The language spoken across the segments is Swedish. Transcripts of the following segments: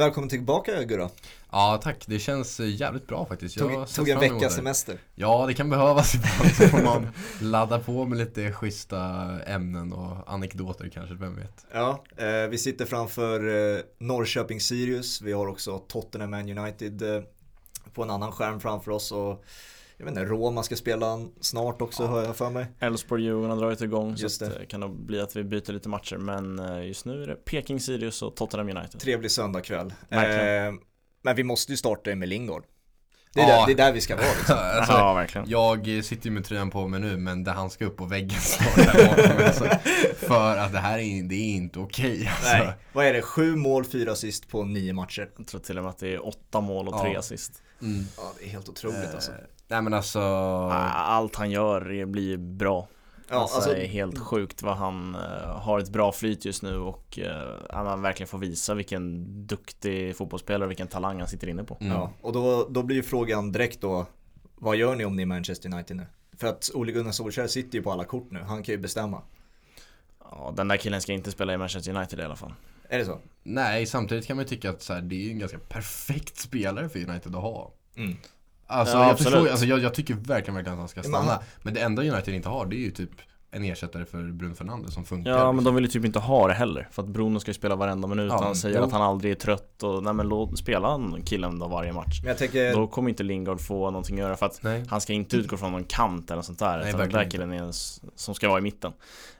Välkommen tillbaka Gurra. Ja tack, det känns jävligt bra faktiskt. Jag tog, tog en veckas semester. Ja, det kan behövas ibland. Så får man ladda på med lite schyssta ämnen och anekdoter kanske, vem vet. Ja, eh, vi sitter framför eh, Norrköping Sirius. Vi har också Tottenham Man United eh, på en annan skärm framför oss. Och jag vet inte, Roma ska spela snart också ja. har jag för mig. Elfsborg-Djurgården har dragit igång just så det. det kan nog bli att vi byter lite matcher men eh, just nu är det Peking Sirius och Tottenham United. Trevlig söndagkväll. Eh, men vi måste ju starta med Lingard. Det är, ja. där, det är där vi ska vara liksom. alltså, ja, verkligen. Jag sitter ju med tröjan på mig nu men det han ska upp på väggen snart alltså, För att det här är, det är inte okej okay, alltså. Nej, vad är det? Sju mål, fyra assist på nio matcher. Jag tror till och med att det är åtta mål och tre assist. Mm. Ja, det är helt otroligt eh, alltså. Nej men alltså Allt han gör blir bra Ja, alltså, alltså, det är helt sjukt vad han uh, har ett bra flyt just nu och uh, han verkligen får visa vilken duktig fotbollsspelare och vilken talang han sitter inne på. Mm. Ja, och då, då blir ju frågan direkt då, vad gör ni om ni är Manchester United nu? För att Ole Gunnar Solskjaer sitter ju på alla kort nu, han kan ju bestämma. Ja, den där killen ska inte spela i Manchester United i alla fall. Är det så? Nej, samtidigt kan man ju tycka att så här, det är en ganska perfekt spelare för United att ha. Mm. Alltså, ja, jag, förstår, alltså jag, jag, tycker verkligen, verkligen att han ska stanna. Men, men det enda United inte har det är ju typ en ersättare för Bruno Fernandes som funkar. Ja men de vill ju typ inte ha det heller. För att Bruno ska ju spela varenda minut. Ja, han säger jo. att han aldrig är trött och nej men låt spela killen då varje match. Men tänker... Då kommer inte Lingard få någonting att göra för att nej. han ska inte utgå från någon kant eller sånt där. Nej, utan den där killen är som ska vara i mitten.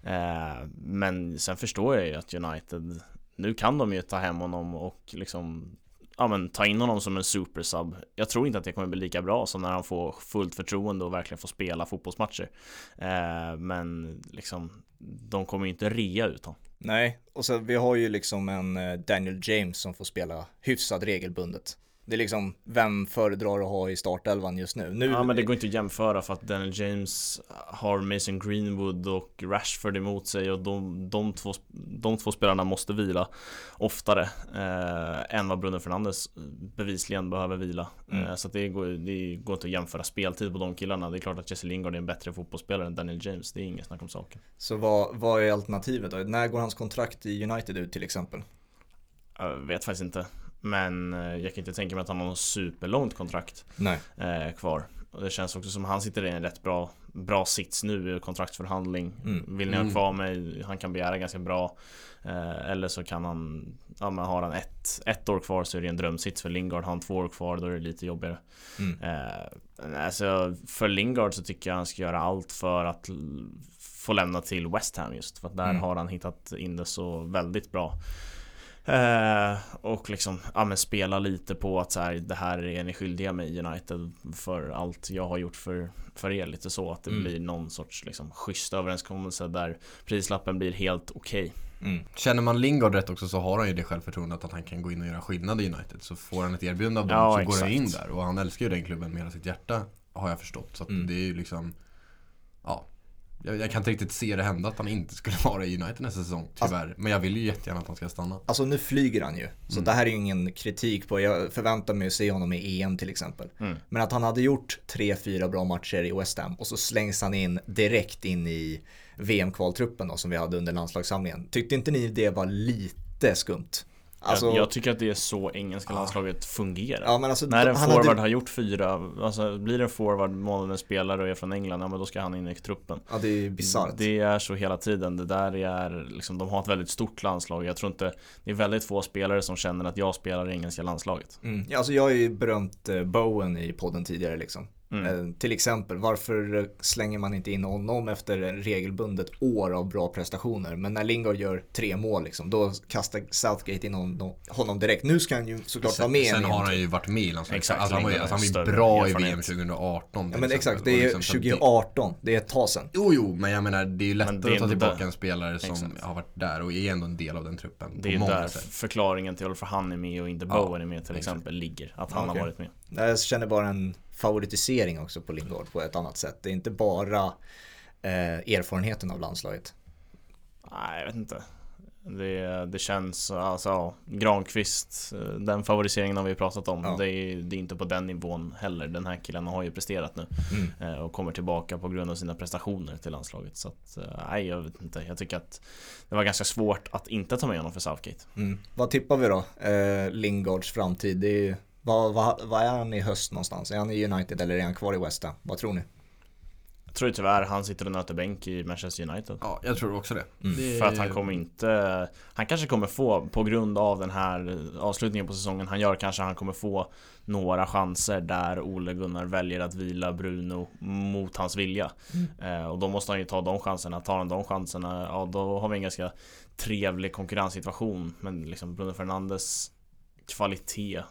Eh, men sen förstår jag ju att United nu kan de ju ta hem honom och liksom ja, men, ta in honom som en supersub. Jag tror inte att det kommer bli lika bra som när han får fullt förtroende och verkligen får spela fotbollsmatcher. Eh, men liksom, de kommer ju inte rea ut honom. Nej, och så vi har ju liksom en eh, Daniel James som får spela hyfsat regelbundet. Det är liksom, vem föredrar att ha i startelvan just nu? nu? Ja men det går inte att jämföra för att Daniel James har Mason Greenwood och Rashford emot sig och de, de, två, de två spelarna måste vila oftare eh, än vad Bruno Fernandes bevisligen behöver vila. Mm. Eh, så det går, det går inte att jämföra speltid på de killarna. Det är klart att Jesse Lingard är en bättre fotbollsspelare än Daniel James. Det är inget snack om saken. Så vad, vad är alternativet då? När går hans kontrakt i United ut till exempel? Jag vet faktiskt inte. Men eh, jag kan inte tänka mig att han har något superlångt kontrakt Nej. Eh, kvar. Och det känns också som att han sitter i en rätt bra, bra sits nu i kontraktsförhandling. Mm. Vill ni ha mm. kvar mig? Han kan begära ganska bra. Eh, eller så kan han, ja men har han ett, ett år kvar så är det en drömsits för Lingard. Har han två år kvar då är det lite jobbigare. Mm. Eh, alltså för Lingard så tycker jag han ska göra allt för att få lämna till West Ham just. För att där mm. har han hittat in det så väldigt bra. Eh, och liksom, ja men spela lite på att så här, det här är ni skyldiga mig United för allt jag har gjort för, för er. Lite så att det mm. blir någon sorts liksom schysst överenskommelse där prislappen blir helt okej. Okay. Mm. Känner man Lingard rätt också så har han ju det självförtroendet att han kan gå in och göra skillnad i United. Så får han ett erbjudande av dem ja, så exakt. går han in där. Och han älskar ju den klubben med hela sitt hjärta har jag förstått. Så mm. det är ju liksom, ja jag, jag, kan inte riktigt se det hända att han inte skulle vara i United nästa säsong, tyvärr. Alltså, men jag vill ju jättegärna att han ska stanna. Alltså nu flyger han ju. Så mm. det här är ju ingen kritik på, jag förväntar mig att se honom i EM till exempel. Mm. Men att han hade gjort tre, fyra bra matcher i West Ham och så slängs han in direkt in i VM-kvaltruppen då som vi hade under landslagssamlingen. Tyckte inte ni det var lite skumt? Alltså, jag, jag, tycker att det är så engelska landslaget fungerar. Ja, alltså, När en forward hade... har gjort fyra, alltså blir en forward månadens spelare och är från England, ja men då ska han in i truppen. Ja det är bisarrt. Det är så hela tiden. Det där är liksom, de har ett väldigt stort landslag. Jag tror inte, det är väldigt få spelare som känner att jag spelar i engelska landslaget. Mm. Ja, alltså jag har ju berömt eh, Bowen i podden tidigare liksom. Mm. Eh, till exempel, varför slänger man inte in honom efter regelbundet år av bra prestationer? Men när Lingard gör tre mål, liksom, då kastar Southgate in honom, honom direkt. Nu ska han ju såklart sen, vara med Sen har han ju varit med i landslaget. Alltså, han var, alltså, han var bra i VM 2018. Ja men exakt, det är liksom, 2018. Det är ett tag sedan. Jo, jo, men jag menar det är ju lättare att ta tillbaka där. en spelare som exakt. har varit där och är ändå en del av den truppen. Det är ju där sätt. förklaringen till varför han är med och inte Bowen är med till exempel ligger. Att han okay. har varit med. Jag känner bara en favoritisering också på Lingard på ett annat sätt. Det är inte bara eh, erfarenheten av landslaget. Nej, jag vet inte. Det, det känns, alltså Granqvist, eh, den favoriseringen har vi pratat om. Ja. Det, är, det, är, inte på den nivån heller. Den här killen har ju presterat nu. Mm. Eh, och kommer tillbaka på grund av sina prestationer till landslaget. Så att, eh, nej jag vet inte. Jag tycker att det var ganska svårt att inte ta med honom för Southgate. Mm. Vad tippar vi då? Eh, Lingards framtid. Det är, vad, vad, vad är han i höst någonstans? Är han i United eller är han kvar i West Ham? Vad tror ni? Jag tror tyvärr han sitter och nöter bänk i Manchester United. Ja, jag tror också det. Mm. det. För att han kommer inte... Han kanske kommer få, på grund av den här avslutningen på säsongen han gör, kanske han kommer få några chanser där Ole Gunnar väljer att vila Bruno mot hans vilja. Mm. Eh, och då måste han ju ta de chanserna. Tar han de chanserna, ja då har vi en ganska trevlig konkurrenssituation. Men liksom Bruno Fernandes kvalitet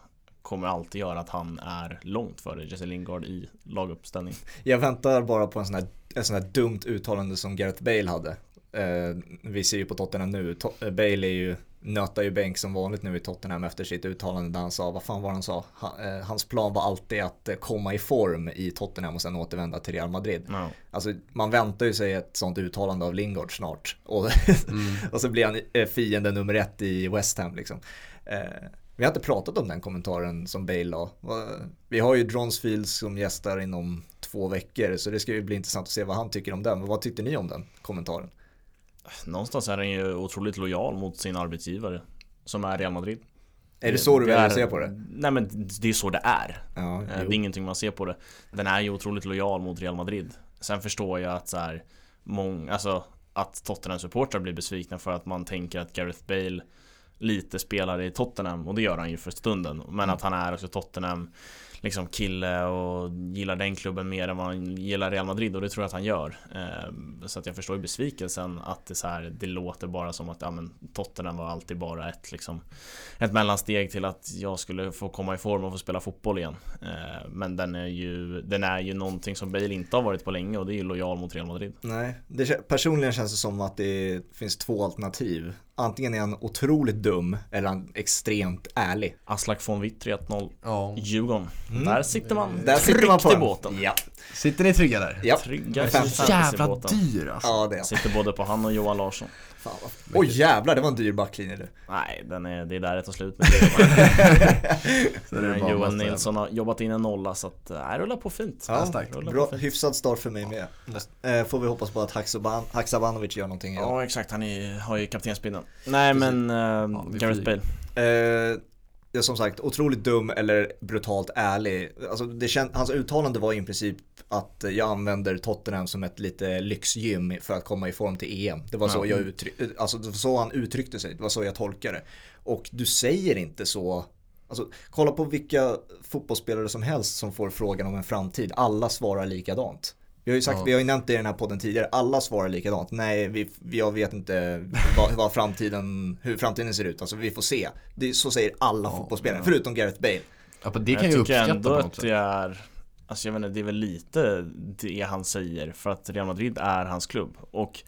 kommer alltid göra att han är långt före Jesse Lingard i laguppställning. Jag väntar bara på en sån här, en sån här dumt uttalande som Gareth Bale hade. Eh, vi ser ju på Tottenham nu, to eh, Bale är ju nötar ju bänk som vanligt nu i Tottenham efter sitt uttalande där han sa, vad fan var han sa? Ha, eh, hans plan var alltid att eh, komma i form i Tottenham och sen återvända till Real Madrid. No. Alltså man väntar ju sig ett sånt uttalande av Lingard snart. Och, mm. och så blir han eh, fiende nummer ett i West Ham liksom. Eh, vi har inte pratat om den kommentaren som Bale la. Vi har ju Dronsfield som gästar inom två veckor så det ska ju bli intressant att se vad han tycker om den. vad tyckte ni om den kommentaren? Någonstans är han ju otroligt lojal mot sin arbetsgivare som är Real Madrid. Är det så du väljer att se på det? Nej men det är så det är. Ja, det är ingenting man ser på det. Den är ju otroligt lojal mot Real Madrid. Sen förstår jag att så här, många, alltså att Tottenham supportrar blir besvikna för att man tänker att Gareth Bale lite spelare i Tottenham och det gör han ju för stunden. Men mm. att han är också Tottenham liksom kille och gillar den klubben mer än vad han gillar Real Madrid och det tror jag att han gör. Ehm, så att jag förstår ju besvikelsen att det, så här, det låter bara som att ja, men Tottenham var alltid bara ett, liksom, ett mellansteg till att jag skulle få komma i form och få spela fotboll igen. Ehm, men den är, ju, den är ju någonting som Bale inte har varit på länge och det är ju lojal mot Real Madrid. Nej, det, personligen känns det som att det finns två alternativ antingen är han otroligt dum eller han extremt ärlig. Aslak von Witt 3-0 ja. Djurgården. Mm. Där sitter man där sitter man på i båten. Ja. Sitter ni trygga där? Ja. Trygga i jävla dyr alltså. Ja, det är. Sitter både på han och Johan Larsson. Oj oh, jävlar, det var en dyr backlinje du. Nej, den är, det är där det tar slut med det. Johan Nilsson har jobbat in en nolla så att, det rullar på fint. Ja, rullar Bra, fint. hyfsad start för mig med. Eh, får vi hoppas på att Haksabanovic gör någonting. Ja, exakt, han är, har ju kaptensbindeln. Nej men, uh, ja, Gareth Bale. Uh, ja, som sagt, otroligt dum eller brutalt ärlig. Alltså, det känd, hans uttalande var i princip att jag använder Tottenham som ett lite lyxgym för att komma i form till EM. Det var så, jag uttryck, alltså, så han uttryckte sig, det var så jag tolkade det. Och du säger inte så Alltså, kolla på vilka fotbollsspelare som helst som får frågan om en framtid. Alla svarar likadant. Vi har ju sagt, ja. vi har ju nämnt det i den här podden tidigare, alla svarar likadant. Nej, vi, jag vet inte vad, vad framtiden, hur framtiden ser ut. Alltså vi får se. Det, så säger alla ja, fotbollsspelare, ja. förutom Gareth Bale. Ja, det kan jag, jag uppskatta ändå sätt. det är Alltså jag vet inte, det är väl lite det han säger för att Real Madrid är hans klubb och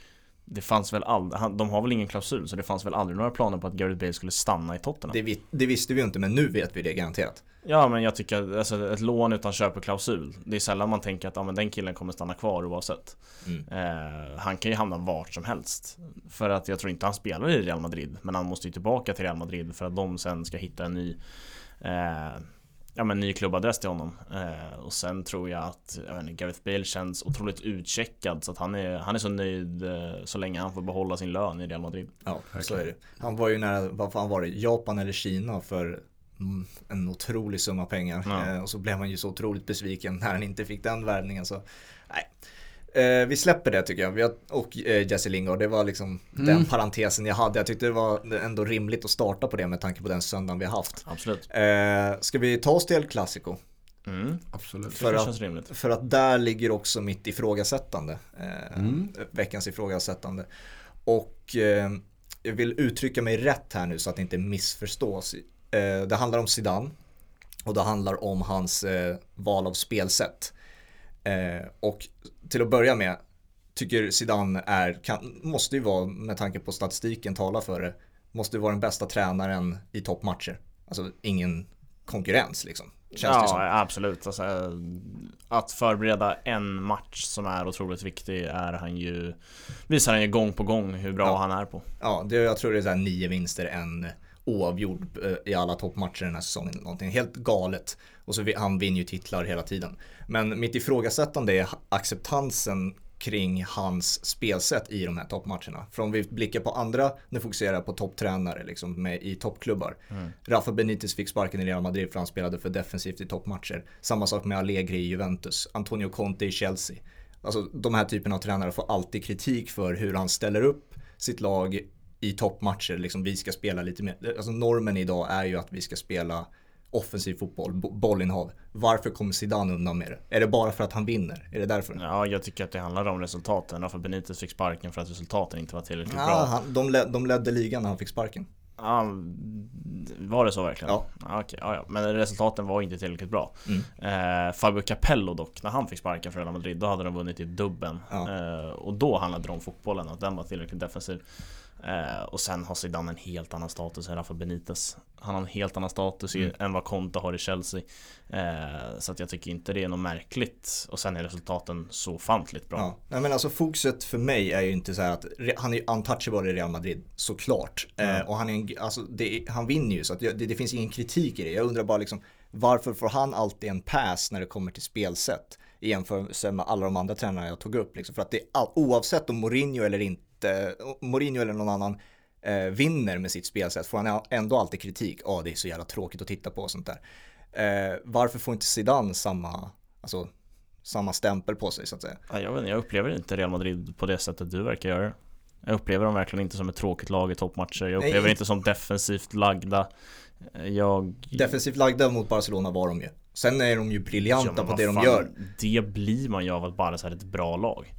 det fanns väl aldrig, de har väl ingen klausul så det fanns väl aldrig några planer på att Gareth Bale skulle stanna i Tottenham. Det, det visste vi ju inte men nu vet vi det garanterat. Ja men jag tycker att alltså, ett lån utan köpeklausul Det är sällan man tänker att ja, men den killen kommer stanna kvar oavsett mm. eh, Han kan ju hamna vart som helst För att jag tror inte han spelar i Real Madrid Men han måste ju tillbaka till Real Madrid för att de sen ska hitta en ny eh, ja, men ny klubbadress till honom. Eh, och sen tror jag att jag vet inte, Gareth Bale känns otroligt utcheckad så att han är, han är så nöjd eh, så länge han får behålla sin lön i Real Madrid. Ja, så är det. Han var ju nära, vad fan var det, Japan eller Kina för en otrolig summa pengar. Ja. Eh, och så blev han ju så otroligt besviken när han inte fick den värvningen. Så, nej. Eh, vi släpper det tycker jag. Vi har, och eh, Jesse Lingard, det var liksom mm. den parentesen jag hade. Jag tyckte det var ändå rimligt att starta på det med tanke på den söndagen vi har haft. Absolut. Eh, ska vi ta oss till El Clasico? Mm. Absolut, för det att. För att där ligger också mitt ifrågasättande. Eh, mm. Veckans ifrågasättande. Och eh, jag vill uttrycka mig rätt här nu så att det inte missförstås. Eh, det handlar om Zidane och det handlar om hans eh, val av spelsätt. Eh, och till att börja med tycker Zidane är, kan, måste ju vara, med tanke på statistiken tala för det, måste vara den bästa tränaren i toppmatcher. Alltså ingen konkurrens liksom. ja, som. absolut. Alltså, att förbereda en match som är otroligt viktig är han ju Visar han ju gång på gång hur bra ja. han är på. Ja, det, jag tror det är så nio vinster, en oavgjord eh, i alla toppmatcher den här säsongen. Någonting helt galet. Och så han vinner ju titlar hela tiden. Men mitt ifrågasättande är acceptansen kring hans spelsätt i de här toppmatcherna. För om vi blickar på andra, nu fokuserar jag på topptränare liksom med, i toppklubbar. Mm. Rafa Benitez fick sparken i Real Madrid för han spelade för defensivt i toppmatcher. Samma sak med Allegri i Juventus, Antonio Conte i Chelsea. Alltså de här typen av tränare får alltid kritik för hur han ställer upp sitt lag i toppmatcher. Liksom vi ska spela lite mer, alltså normen idag är ju att vi ska spela offensiv fotboll, bollinnehav. Varför kommer Zidane undan med det? Är det bara för att han vinner? Är det därför? Ja, jag tycker att det handlar om resultaten. Rafa Benitez fick sparken för att resultaten inte var tillräckligt ja, bra. Han, de, led, de ledde ligan när han fick sparken. Ja, var det så verkligen? Ja. ja, okej, ja, ja. Men resultaten var inte tillräckligt bra. Mm. Eh, Fabio Capello dock, när han fick sparken för Real Madrid, då hade de vunnit i dubben. Ja. Eh, och då handlade det om fotbollen, att den var tillräckligt defensiv. Eh, och sen har Zidane en helt annan status än Rafa Benitez. Han har en helt annan status mm. än vad Conte har i Chelsea. Eh, så att jag tycker inte det är något märkligt. Och sen är resultaten så ofantligt bra. Ja. Nej, men alltså fokuset för mig är ju inte så att han är ju untouchable i Real Madrid, såklart. Mm. Eh, och han, är en, alltså, det, han vinner ju så att det, det, finns ingen kritik i det. Jag undrar bara liksom varför får han alltid en pass när det kommer till spelsätt? I jämförelse med alla de andra tränarna jag tog upp. Liksom. För att det all, oavsett om Mourinho eller inte inte Mourinho eller någon annan eh, vinner med sitt spelsätt får han ändå alltid kritik. Ja, oh, det är så jävla tråkigt att titta på och sånt där. Eh, varför får inte Zidane samma, alltså, samma stämpel på sig så att säga? jag, vet, jag upplever inte Real Madrid på det sättet du verkar göra. Jag upplever dem verkligen inte som ett tråkigt lag i toppmatcher. Jag upplever Nej. inte som defensivt lagda. Jag... Defensivt lagda mot Barcelona var de ju. Sen är de ju briljanta ja, på det fan, de gör. Det blir man ju av att Barca är ett bra lag.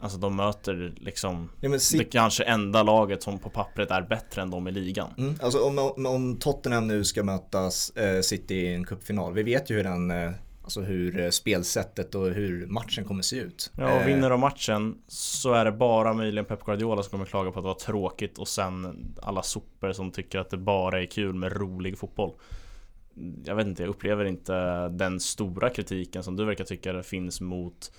Alltså de möter liksom ja, det kanske enda laget som på pappret är bättre än de i ligan. Mm, alltså om, om Tottenham nu ska mötas eh, City i en cupfinal. Vi vet ju hur den eh, Alltså hur eh, spelsättet och hur matchen kommer se ut. Ja, och vinner de matchen så är det bara möjligen Pep Guardiola som kommer klaga på att det var tråkigt och sen alla sopor som tycker att det bara är kul med rolig fotboll. Jag vet inte, jag upplever inte den stora kritiken som du verkar tycka det finns mot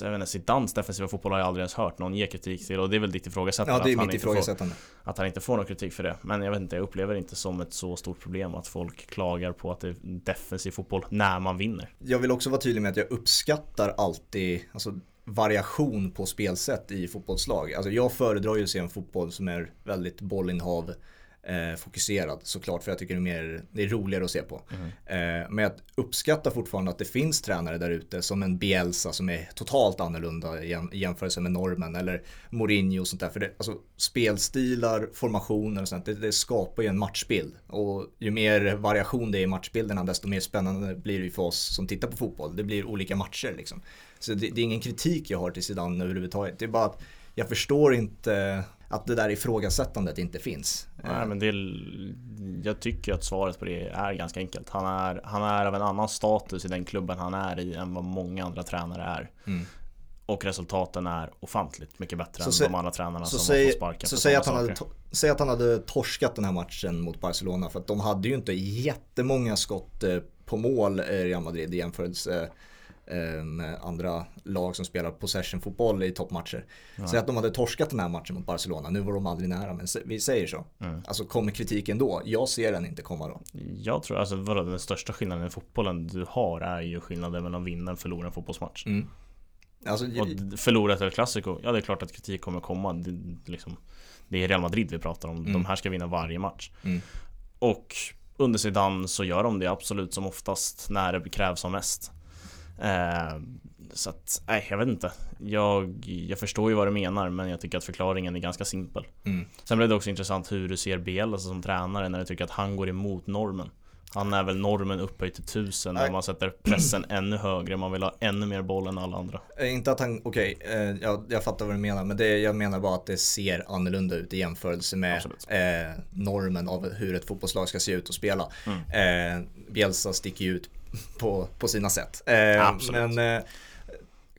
jag vet inte, Zidanes defensiva fotboll har jag aldrig ens hört någon ge kritik till och det är väl ditt ifrågasättande. Ja, det är mitt ifrågasättande. Får, att han inte får någon kritik för det. Men jag vet inte, jag upplever det inte som ett så stort problem att folk klagar på att det är defensiv fotboll när man vinner. Jag vill också vara tydlig med att jag uppskattar alltid alltså, variation på spelsätt i fotbollslag. Alltså jag föredrar ju att se en fotboll som är väldigt bollinnehav eh, fokuserad såklart för jag tycker det är, mer, det är roligare att se på. Mm. Eh, men jag uppskattar fortfarande att det finns tränare där ute som en Bielsa som är totalt annorlunda i jämförelse med normen eller Mourinho och sånt där. För det, alltså, spelstilar, formationer och sånt, det, det skapar ju en matchbild. Och ju mer variation det är i matchbilderna desto mer spännande blir det för oss som tittar på fotboll. Det blir olika matcher liksom. Så det, det är ingen kritik jag har till Zidane överhuvudtaget. Det är bara att jag förstår inte att det där ifrågasättandet inte finns. Nej, men det, jag tycker att svaret på det är ganska enkelt. Han är, han är av en annan status i den klubben han är i än vad många andra tränare är. Mm. Och resultaten är ofantligt mycket bättre så än de andra tränarna som säg, har fått sparken. Så säg att, han hade, säg att han hade torskat den här matchen mot Barcelona för att de hade ju inte jättemånga skott eh, på mål i Real Madrid i jämförelse Eh, andra lag som spelar possession-fotboll i toppmatcher. Ja. Så att de hade torskat den här matchen mot Barcelona, nu var de aldrig nära, men vi säger så. Mm. Alltså kommer kritiken då? Jag ser den inte komma då. Jag tror, alltså vadå, den största skillnaden i fotbollen du har är ju skillnaden mellan vinna och förlora en fotbollsmatch. Mm. Alltså, och förlora ett klassiko, ja det är klart att kritik kommer komma. Det, liksom, det är Real Madrid vi pratar om, mm. de här ska vinna varje match. Mm. Och under Zidane så gör de det absolut som oftast när det krävs som mest. Eh, så att, nej jag vet inte. Jag, jag förstår ju vad du menar men jag tycker att förklaringen är ganska simpel. Mm. Sen blev det också intressant hur du ser Biel alltså som tränare när du tycker att han går emot normen. Han är väl normen upphöjt till tusen när man sätter pressen ännu högre. Man vill ha ännu mer boll än alla andra. Eh, inte att han, okej, okay, eh, jag, jag fattar vad du menar. Men det, jag menar bara att det ser annorlunda ut i jämförelse med eh, normen av hur ett fotbollslag ska se ut och spela. Mm. Eh, Bielsa sticker ut på, på sina sätt. Eh, men eh,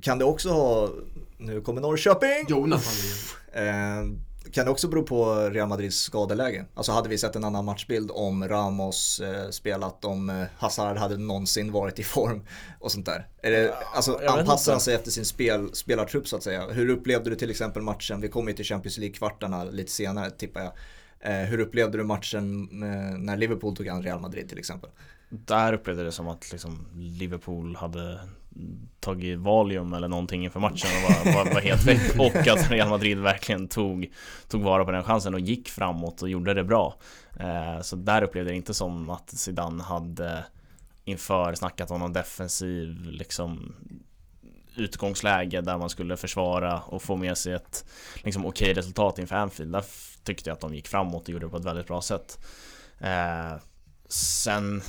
kan det också ha, nu kommer Norrköping. Jonas eh, kan det också bero på Real Madrids skadeläge? Alltså hade vi sett en annan matchbild om Ramos eh, spelat, om eh, Hazard hade någonsin varit i form och sånt där? Är det, alltså anpassar han sig efter sin spel, spelartrupp så att säga? Hur upplevde du till exempel matchen, vi kommer ju till Champions League-kvartarna lite senare tippar jag. Eh, hur upplevde du matchen när Liverpool tog an Real Madrid till exempel? Där upplevde det som att liksom Liverpool hade tagit Valium eller någonting inför matchen och var, var, var helt väck och att Real Madrid verkligen tog, tog vara på den chansen och gick framåt och gjorde det bra. Eh, så där upplevde jag det inte som att Zidane hade inför snackat om någon defensiv liksom utgångsläge där man skulle försvara och få med sig ett liksom, okej resultat inför Anfield. Där tyckte jag att de gick framåt och gjorde det på ett väldigt bra sätt. Eh, sen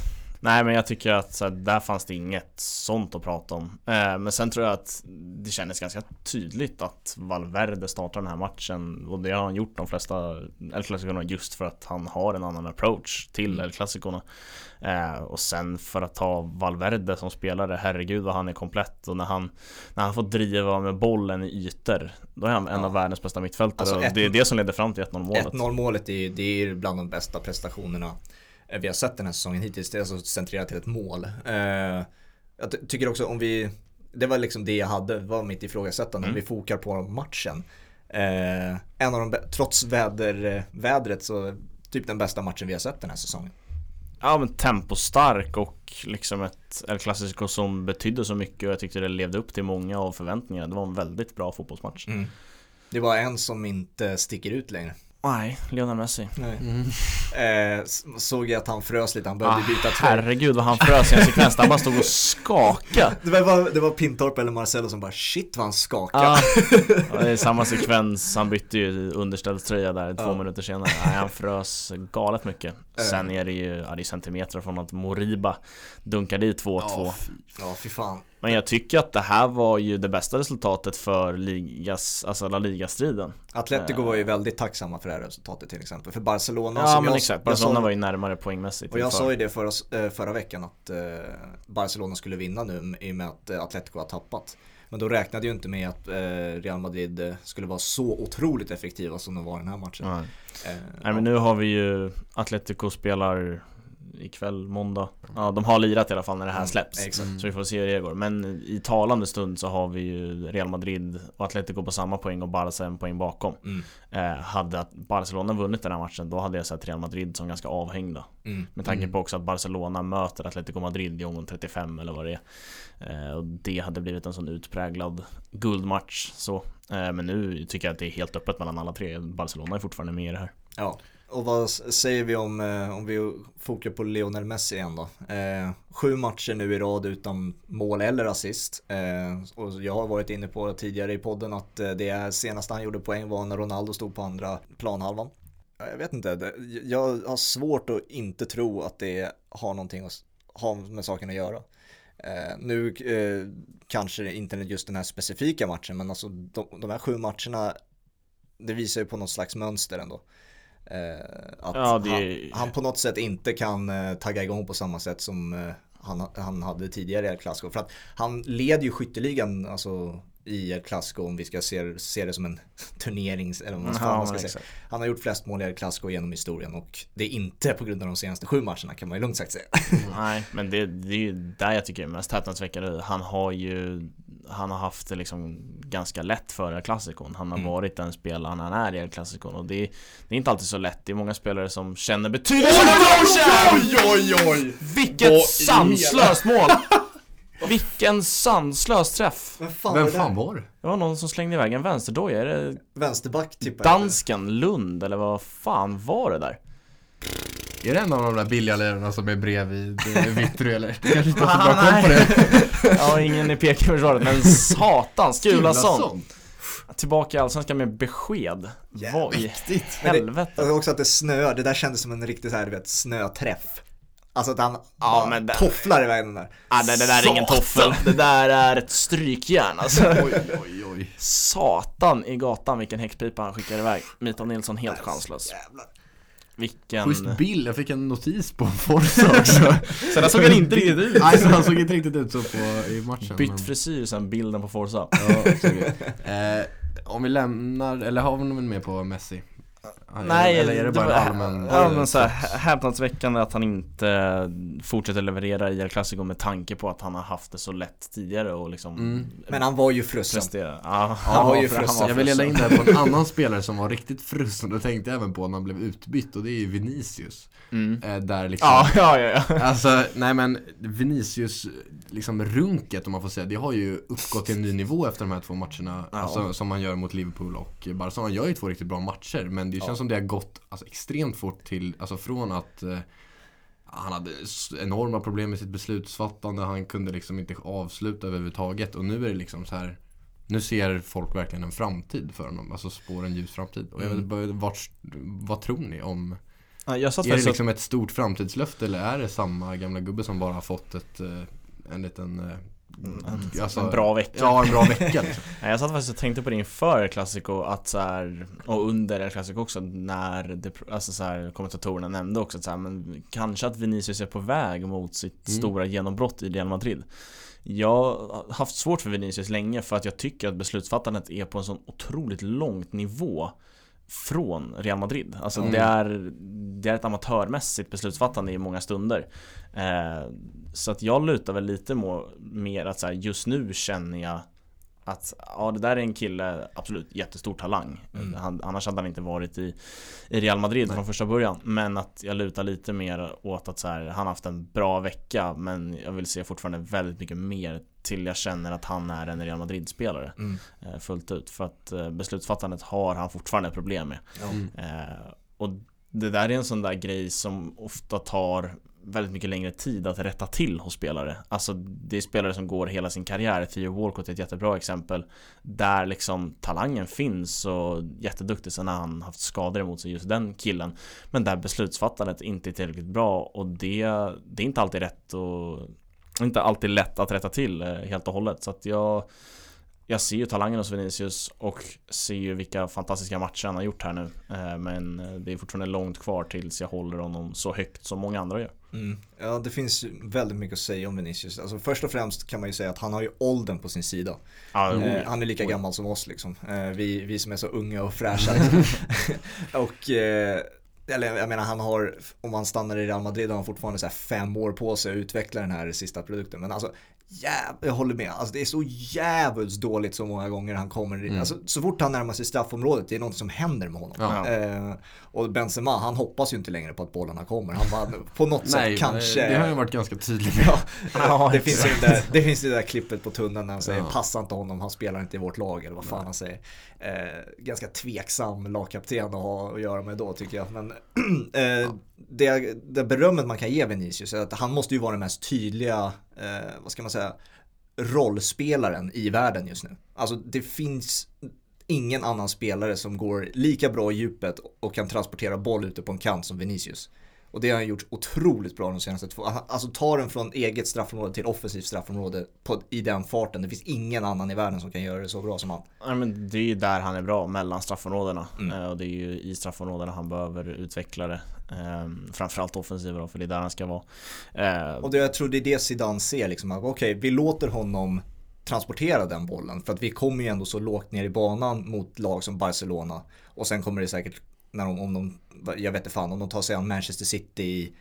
Nej men jag tycker att så här, där fanns det inget sånt att prata om. Eh, men sen tror jag att det kändes ganska tydligt att Valverde startar den här matchen och det har han gjort de flesta El Clasicorna just för att han har en annan approach till mm. El Clasicorna. Eh, och sen för att ta Valverde som spelare, herregud vad han är komplett och när han När han får driva med bollen i ytor Då är han en av världens bästa mittfältare alltså och det är det som leder fram till 1-0 målet 1-0 målet är, det är bland de bästa prestationerna vi har sett den här säsongen hittills. Det är alltså centrerat till ett mål. Eh, jag tycker också om vi, det var liksom det jag hade, var mitt ifrågasättande. Mm. Vi fokar på matchen. Eh, en av de, trots väder, vädret så typ den bästa matchen vi har sett den här säsongen. Ja men tempostark och liksom ett El Clasico som betydde så mycket och jag tyckte det levde upp till många av förväntningarna. Det var en väldigt bra fotbollsmatch. Mm. Det var en som inte sticker ut längre. Nej, Lionel Messi. Nej. Mm. Eh, såg jag att han frös lite, han behövde ah, byta tröja. Herregud vad han frös i en sekvens där han bara stod och skakade. Det var, det var Pintorp eller Marcelo som bara shit vad han skakade. Ah, det är samma sekvens, han bytte ju underställströja där två ah. minuter senare. Nej, han frös galet mycket. Eh. Sen är det ju, ja, det är centimeter från att Moriba dunkade i 2-2. Ja, ja, fy fan. Men jag tycker att det här var ju det bästa resultatet för ligas, alltså La Liga-striden. Atletico var ju väldigt tacksamma för det här resultatet till exempel. För Barcelona Ja men jag, exakt, Barcelona sa, var ju närmare poängmässigt Och jag sa ju det förra, eh, förra veckan att eh, Barcelona skulle vinna nu i och med att eh, Atletico har tappat. Men då räknade ju inte med att Real Madrid skulle vara så otroligt effektiva som de var i den här matchen. Nej, eh, Nej men nu har vi ju Atletico spelar ikväll, måndag. Ja, de har lirat i alla fall när det här mm, släpps. Mm. Så vi får se hur det går. Men i talande stund så har vi ju Real Madrid och Atletico på samma poäng och Barca en poäng bakom. Mm. Eh, hade Barcelona vunnit den här matchen, då hade jag sett Real Madrid som ganska avhängda. Mm. Med tanke mm. på också att Barcelona möter Atletico Madrid i omgång 35 eller vad det är. Eh, och det hade blivit en sån utpräglad guldmatch. Så. Eh, men nu tycker jag att det är helt öppet mellan alla tre. Barcelona är fortfarande med i det här. Ja, och vad säger vi om, eh, om vi fokar på Lionel Messi igen då? Eh, sju matcher nu i rad utan mål eller assist. Eh, och jag har varit inne på tidigare i podden att eh, det senaste han gjorde poäng var när Ronaldo stod på andra planhalvan. Jag vet inte, jag har svårt att inte tro att det har någonting att ha med saken att göra. Eh, nu eh, kanske det inte just den här specifika matchen men alltså de, de här sju matcherna det visar ju på något slags mönster ändå. Eh, att ja, det... han, han, på något sätt inte kan eh, tagga igång på samma sätt som eh, han, han hade tidigare i El Clasico. För att han leder ju skytteligan alltså, i El Clasico om vi ska se, se det som en turnering. Eller vad man ska, man ska säga. Han har gjort flest mål i El Clasico genom historien och det är inte på grund av de senaste sju matcherna kan man ju lugnt sagt säga. Nej, men det, det är ju där jag tycker det är mest häpnadsväckande. Han har ju han har haft det liksom ganska lätt för El Clasicon. Han har mm. varit den spelaren han är i El Clasicon och det är, det är inte alltid så lätt. Det är många spelare som känner betydelse Oj, oj, oj! Vilket Vad sanslöst mål! Vilken sanslös träff! Vem fan, Vem fan var det? Det var någon som slängde iväg en vänsterdoja, är det Vänsterback typ Dansken Lund eller vad fan var det där? Är det en av de där billiga lärarna som är bredvid Vittry eller? Det kanske inte har så bra koll på det. Ja, ingen i Peking-försvaret men satan, Skulason Tillbaka i Allsvenskan med besked. Vad i helvete? Det, också att det snöar, det där kändes som en riktig så här, du vet, snöträff. Alltså att han ja, men det... tofflar iväg den där. Ja det, det där är ingen toffel, det där är ett strykjärn alltså. Oj, oj, oj. Satan i gatan vilken häxpipa han skickar iväg. Mikael Nilsson helt chanslös. Jävlar. Vilken... Schysst bild, jag fick en notis på Forza också. Han såg han inte riktigt ut. Nej, han såg inte riktigt ut så på, i matchen Bytt men... frisyr sen bilden på Forza. Ja, eh, Om vi lämnar, eller har vi någon mer på Messi? Nej, eller är det bara en allmän Ja men såhär häpnadsväckande att han inte fortsätter leverera i El Clasico med tanke på att han har haft det så lätt tidigare och liksom mm. Men han var ju frusen Ja, han, han var ju frusen Jag vill leda in det här på en annan spelare som var riktigt frusen och tänkte även på när han blev utbytt och det är ju Vinicius mm. Eh, där liksom Ja, ja, ja, ja. Alltså, nej men Vinicius liksom runket om man får säga, det har ju uppgått till en ny nivå efter de här två matcherna ja. alltså, Som man gör mot Liverpool och Barca. Han gör ju två riktigt bra matcher men det känns ja. Som det har gått alltså, extremt fort till, alltså från att eh, han hade enorma problem med sitt beslutsfattande, han kunde liksom inte avsluta överhuvudtaget och nu är det liksom så här nu ser folk verkligen en framtid för honom, alltså spår en ljus framtid. Och jag vet, mm. vad tror ni om är det liksom ett stort framtidslöfte eller är det samma gamla gubbe som bara har fått ett, eh, en liten eh, Mm, alltså, en bra vecka Ja, en bra vecka liksom. Jag satt faktiskt och tänkte på det inför Classico att så här, och under Classico också när det, alltså så här, kommentatorerna nämnde också att så här, men kanske att Vinicius är på väg mot sitt mm. stora genombrott i Real Madrid Jag har haft svårt för Vinicius länge för att jag tycker att beslutsfattandet är på en sån otroligt långt nivå från Real Madrid. Alltså mm. det, är, det är ett amatörmässigt beslutsfattande i många stunder. Eh, så att jag lutar väl lite mer att så här, just nu känner jag att ja, det där är en kille, absolut jättestor talang. Mm. Han, annars hade han inte varit i, i Real Madrid Nej. från första början. Men att jag lutar lite mer åt att så här, han har haft en bra vecka men jag vill se fortfarande väldigt mycket mer till jag känner att han är en Real Madrid-spelare mm. Eh, fullt ut. För att eh, beslutsfattandet har han fortfarande problem med. Mm. Eh, och det där är en sån där grej som ofta tar väldigt mycket längre tid att rätta till hos spelare. Alltså det är spelare som går hela sin karriär. Theo Walcott är ett jättebra exempel. Där liksom talangen finns och jätteduktig. Sen har han haft skador emot sig just den killen. Men där beslutsfattandet inte är tillräckligt bra och det, det är inte alltid rätt och inte alltid lätt att rätta till eh, helt och hållet. Så att jag jag ser ju talangen hos Vinicius och ser ju vilka fantastiska matcher han har gjort här nu. Eh, men eh, det är fortfarande långt kvar tills jag håller honom så högt som många andra gör. Mm. Ja, det finns väldigt mycket att säga om Vinicius. Alltså, först och främst kan man ju säga att han har ju åldern på sin sida. Ah, eh, han är lika gammal som oss liksom. Eh, vi, vi som är så unga och fräscha. Liksom. och eh, eller jag menar han har, om han stannar i Real Madrid har han fortfarande så fem år på sig att utveckla den här sista produkten. Men alltså jäv, jag håller med. Alltså det är så jävligt dåligt så många gånger han kommer. Mm. Alltså, så fort han närmar sig straffområdet, det är något som händer med honom. Ja. Eh, och Benzema, han hoppas ju inte längre på att bollarna kommer. Han bara, på något Nej, sätt kanske. Det har ju varit ganska tydligt. ja, ja, det, finns det, där, det finns det där klippet på tunneln när han säger passa inte honom, han spelar inte i vårt lag eller vad fan han säger. Eh, ganska tveksam lagkapten att ha att göra med då tycker jag. Men eh, det, det berömmet man kan ge Vinicius är att han måste ju vara den mest tydliga, eh, vad ska man säga, rollspelaren i världen just nu. Alltså det finns ingen annan spelare som går lika bra i djupet och kan transportera boll ute på en kant som Vinicius. Och det har han gjort otroligt bra de senaste två. Alltså ta den från eget straffområde till offensivt straffområde på, i den farten. Det finns ingen annan i världen som kan göra det så bra som han. Ja, men det är ju där han är bra, mellan straffområdena. Mm. Eh, och det är ju i straffområdena han behöver utveckla det. Ehm, framförallt offensiva då, för det är där han ska vara. Ehm. Och det, jag tror det är det Zidane ser liksom. Okej, okay, vi låter honom transportera den bollen. För att vi kommer ju ändå så lågt ner i banan mot lag som Barcelona. Och sen kommer det säkert, när de, om de, jag vet inte fan, om de tar sig an Manchester City i,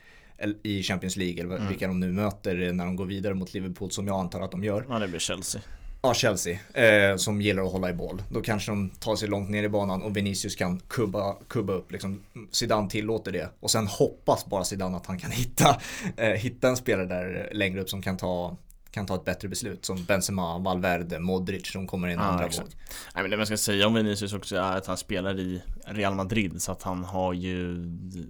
i Champions League eller mm. vilka de nu möter när de går vidare mot Liverpool som jag antar att de gör. Ja, det blir Chelsea. Ja, Chelsea. Eh, som gillar att hålla i boll. Då kanske de tar sig långt ner i banan och Vinicius kan kubba, kubba upp. Liksom, Zidane tillåter det. Och sen hoppas bara Zidane att han kan hitta, eh, hitta en spelare där längre upp som kan ta kan ta ett bättre beslut som Benzema, Valverde, Modric som kommer in ah, andra våg. Nej men det man ska säga om Vinicius också är att han spelar i Real Madrid så att han har ju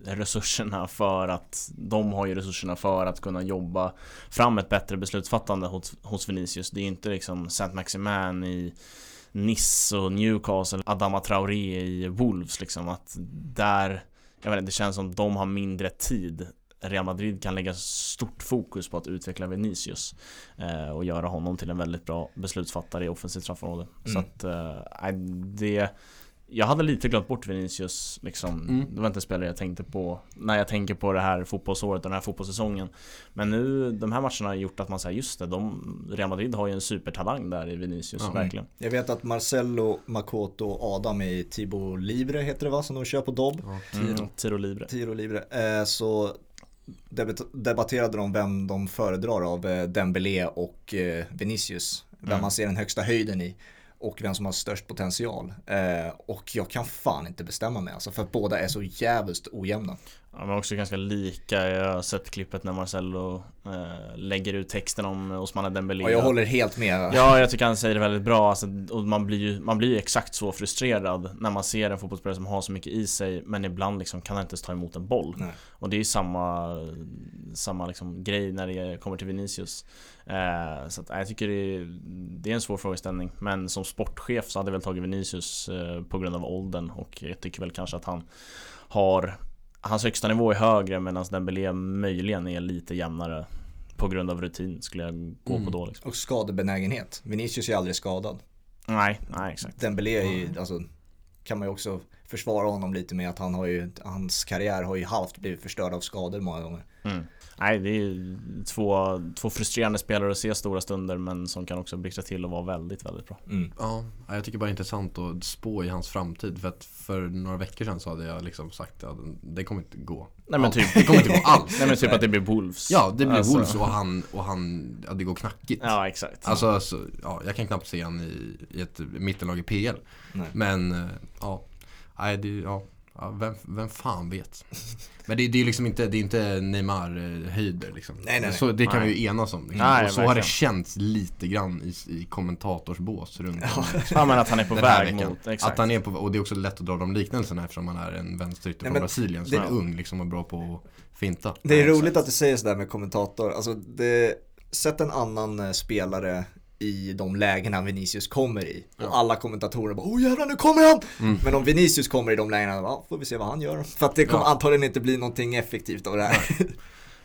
resurserna för att de har ju resurserna för att kunna jobba fram ett bättre beslutsfattande hos, hos Vinicius. Det är inte liksom Saint Maximan i Nice och Newcastle, Adama Traoré i Wolves liksom att där jag vet inte, det känns som de har mindre tid Real Madrid kan lägga stort fokus på att utveckla Vinicius eh, och göra honom till en väldigt bra beslutsfattare i offensivt straffområde. Mm. Så att eh, det jag hade lite glömt bort Vinicius liksom. Mm. Det var inte en spelare jag tänkte på när jag tänker på det här fotbollsåret och den här fotbollssäsongen. Men nu, de här matcherna har gjort att man säger just det, de, Real Madrid har ju en supertalang där i Vinicius, mm. verkligen. Jag vet att Marcello, Makoto och Adam i Tibo Libre heter det va, som de kör på Dobb. Ja. Tiro. Mm, Tiro Libre. Tiro Libre. Eh, så debatterade de vem de föredrar av eh, Dembélé och eh, Vinicius. Vem mm. man ser den högsta höjden i och vem som har störst potential. Eh, och jag kan fan inte bestämma mig alltså för att båda är så jävligt ojämna. Ja, men också ganska lika. Jag har sett klippet när Marcello eh, lägger ut texten om Osmane Dembélé. Ja, jag håller helt med. Ja, jag tycker han säger det väldigt bra. Alltså, och man blir ju man blir exakt så frustrerad när man ser en fotbollsspelare som har så mycket i sig, men ibland liksom kan han inte ens ta emot en boll. Nej. Och det är ju samma, samma liksom grej när det kommer till Vinicius. Eh, så att, jag tycker det är, det är en svår frågeställning. Men som sportchef så hade jag väl tagit Vinicius eh, på grund av åldern och jag tycker väl kanske att han har Hans högsta nivå är högre medan Dembélé möjligen är lite jämnare På grund av rutin skulle jag gå mm. på då liksom. Och skadebenägenhet Vinicius är aldrig skadad Nej, nej exakt Dembélé är ju, alltså Kan man ju också försvara honom lite med att han har ju Hans karriär har ju halvt blivit förstörd av skador många gånger mm. Nej, det är två, två frustrerande spelare att se stora stunder men som kan också blixtra till och vara väldigt, väldigt bra. Mm. Ja, jag tycker bara det är intressant att spå i hans framtid. För att för några veckor sedan så hade jag liksom sagt att det kommer inte gå. Nej men typ. Det kommer inte gå alls. Nej men typ att det blir Wolves. Ja, det blir alltså. Wolves och han, och han, ja, det går knackigt. Ja, exakt. Alltså, alltså ja, jag kan knappt se han i, i ett mittenlag i PL. Nej. Men, eh, ja. Nej, det, ja. Ja, vem, vem fan vet? Men det, det är liksom inte, det är inte Neymar-höjder liksom. Nej, nej, Så det kan nej. vi ju enas om. Liksom. Nej, och så har det känts lite grann i, i kommentatorsbås runt Ja, ja men att han är på väg mot, exakt. Att han är på, och det är också lätt att dra de liknelserna eftersom han är en vänsterytter från Brasilien som det, är ung liksom och bra på att finta. Det är roligt att du säger sådär med kommentator. Alltså det, sätt en annan eh, spelare i de lägena Vinicius kommer i. Ja. Och alla kommentatorer bara åh jävlar nu kommer han! Mm. Men om Vinicius kommer i de lägena, ja, får vi se vad han gör. För att det kommer ja. antagligen inte bli någonting effektivt av det här.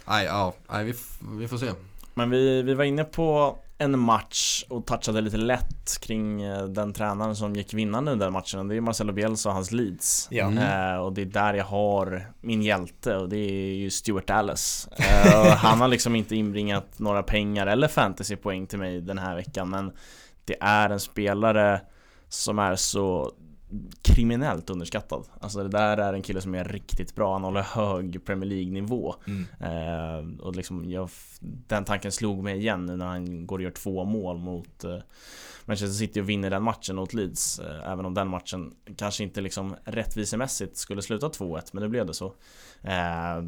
Nej, ja, nej vi, vi får se. Men vi, vi var inne på en match och touchade lite lätt kring eh, den tränaren som gick vinnande i den matchen. Det är Marcelo Bielsa och hans Leeds. Ja. Mm. Eh, och det är där jag har min hjälte och det är ju Stuart Dallas. Eh, han har liksom inte inbringat några pengar eller fantasypoäng till mig den här veckan men det är en spelare som är så kriminellt underskattad. Alltså det där är en kille som är riktigt bra, han håller hög Premier League-nivå. Mm. Eh, och liksom jag, den tanken slog mig igen nu när han går och gör två mål mot eh, Manchester City och vinner den matchen mot Leeds. Eh, även om den matchen kanske inte liksom rättvisemässigt skulle sluta 2-1, men det blev det så. Eh,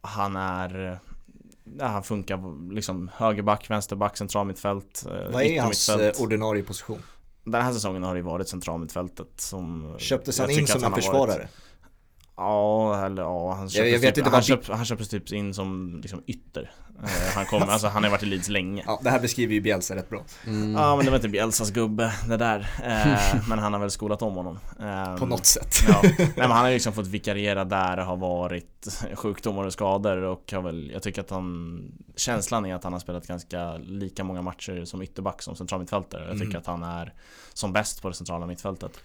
han är Ja, han funkar liksom högerback, vänsterback, centralmittfält eh, Vad är hans eh, ordinarie position? Den här säsongen har det varit centralmittfältet som Köptes han in som en försvarare? Varit, ja, eller ja, han köptes, jag, jag typ, han, köp, han köptes typ in som liksom ytter. Eh, Han kom, alltså han har varit i Leeds länge. Ja, det här beskriver ju Bielsa rätt bra. Mm. Ja, men det var inte Bielsas gubbe, det där. Eh, Men han har väl skolat om honom. Eh, På något sätt. ja. Nej, men han har liksom fått vikariera där det har varit sjukdomar och skador och har väl, jag tycker att han Känslan är att han har spelat ganska lika många matcher som ytterback som centralmittfältare. Jag tycker mm. att han är som bäst på det centrala mittfältet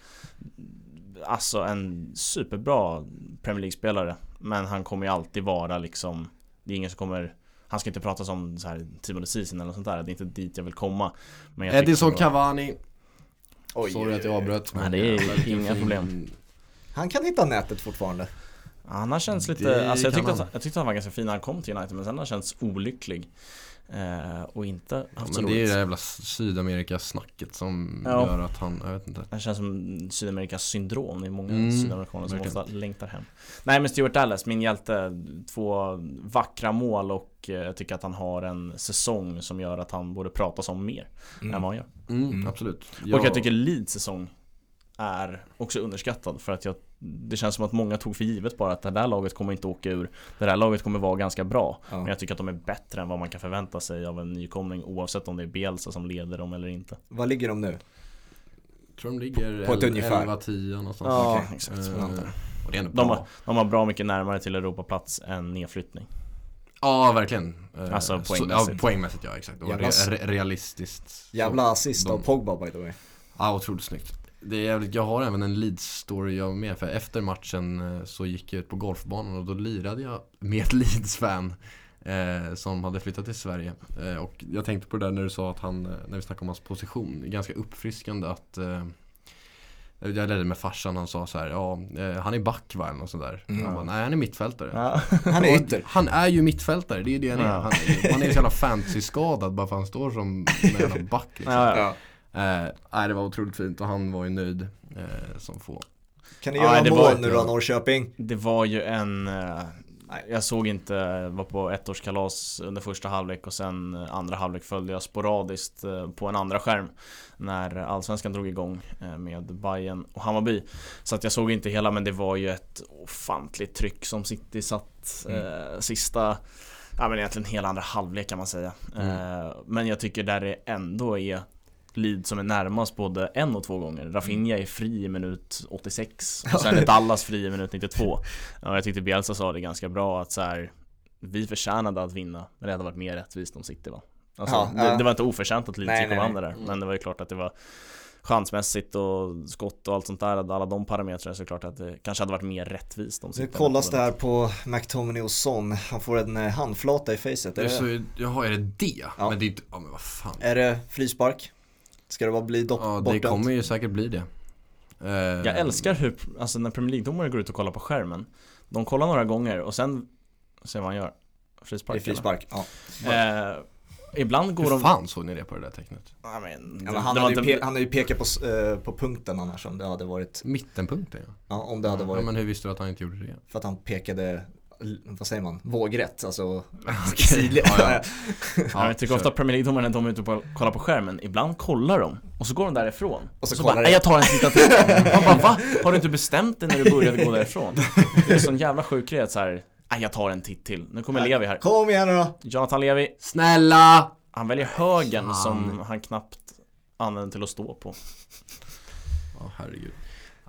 alltså en superbra Premier League-spelare. Men han kommer ju alltid vara liksom Det är ingen som kommer Han ska inte prata som så här Timo Season eller något sånt där. Det är inte dit jag vill komma. Men jag Edison då... Cavani Oj, Sorry att jag avbröt. Nej, det är inga problem. Han kan hitta nätet fortfarande. Han har känts lite, alltså jag tyckte, att, jag tyckte han var ganska fin när han kom till United men sen har han känts olycklig och inte haft ja, Men det är det jävla Sydamerika-snacket som ja. gör att han, jag vet inte Det känns som Sydamerikas syndrom, det är många mm. sydamerikaner som ofta längtar hem Nej men Stuart Dallas, min hjälte, två vackra mål och eh, jag tycker att han har en säsong som gör att han borde pratas om mer mm. än vad han gör mm, mm. Absolut jag... Och jag tycker Leeds säsong är också underskattad för att jag Det känns som att många tog för givet bara att det där laget kommer inte åka ur Det där laget kommer vara ganska bra ja. Men jag tycker att de är bättre än vad man kan förvänta sig av en nykomling oavsett om det är Bielsa som leder dem eller inte Vad ligger de nu? Jag tror de ligger på ett ungefär 11-10 någonstans Ja, okay. exakt uh, och det är de, har, de har bra mycket närmare till Europaplats än nedflyttning Ja, verkligen. Eh, alltså poängmässigt. ja, poängmässigt ja, exakt. Och re realistiskt. Jävla assist av Pogba by the way. Ja, otroligt snyggt. Det är jävligt, jag har även en Leeds-story jag med för efter matchen eh, så gick jag ut på golfbanan och då lirade jag med ett Leeds-fan eh, som hade flyttat till Sverige. Eh, och jag tänkte på det där när du sa att han, eh, när vi snackade om hans position, det är ganska uppfriskande att eh, jag ledde med farsan, han sa så här, ja, eh, han är back va, eller något sånt där. Mm. Han bara, nej han är mittfältare. Ja. Han är ytter. Han är ju mittfältare, det är ju det han är. Ja. Han, man är så jävla fantasy-skadad bara för att han står som en jävla back liksom. Ja, Eh, nej, det var otroligt fint och han var ju nöjd eh, som få. Kan ni göra ja, mål var, nu då Norrköping? Det var ju en eh, jag såg inte, var på ettårskalas under första halvlek och sen andra halvlek följde jag sporadiskt eh, på en andra skärm När Allsvenskan drog igång eh, med Bayern och Hammarby Så att jag såg inte hela men det var ju ett ofantligt tryck som City satt mm. eh, sista Ja men egentligen hela andra halvlek kan man säga mm. eh, Men jag tycker där det ändå är Lead som är närmast både en och två gånger. Rafinha är fri i minut 86 och sen är Dallas fri i minut 92. Och jag tyckte Bielsa sa det ganska bra att så här, vi förtjänade att vinna, men det hade varit mer rättvist om City va. Alltså, ja, det, ja. det, var inte oförtjänt att Leeds gick och vann det där, men det var ju klart att det var chansmässigt och skott och allt sånt där, alla de parametrarna så är det klart att det kanske hade varit mer rättvist om Nu kollas det här på McTominay och Son, han får en eh, handflata i facet. Är det, så, jaha, är det det? Ja. Men det är inte, ja men vad fan. Är det frispark? Ska det bara bli dock Ja, det kommer ju säkert bli det. Uh, jag älskar hur, alltså när Premier League-domare går ut och kollar på skärmen De kollar några gånger och sen ser vad han gör Frispark? Det är frispark, ja uh, Ibland går hur de... fan såg ni det på det där tecknet? Ja, men, ja, men han, hade inte... ju han hade ju pekat på, uh, på punkten annars om det hade varit Mittenpunkten ja Ja, om det hade varit Ja men hur visste du att han inte gjorde det? För att han pekade vad säger man, vågrätt, alltså okay. ja, ja. ja, Jag tycker ofta Premier League-domarna, de är ute och kollar på skärmen, ibland kollar de och så går de därifrån Och så, och så bara, jag tar en sista till Man bara, va? Har du inte bestämt dig när du började gå därifrån? Det är sån jävla sjukhet så här. Jag tar en titt till, nu kommer Levi här Kom igen nu då! Jonathan Levi Snälla! Han väljer högen Fan. som han knappt använder till att stå på Ja, oh, herregud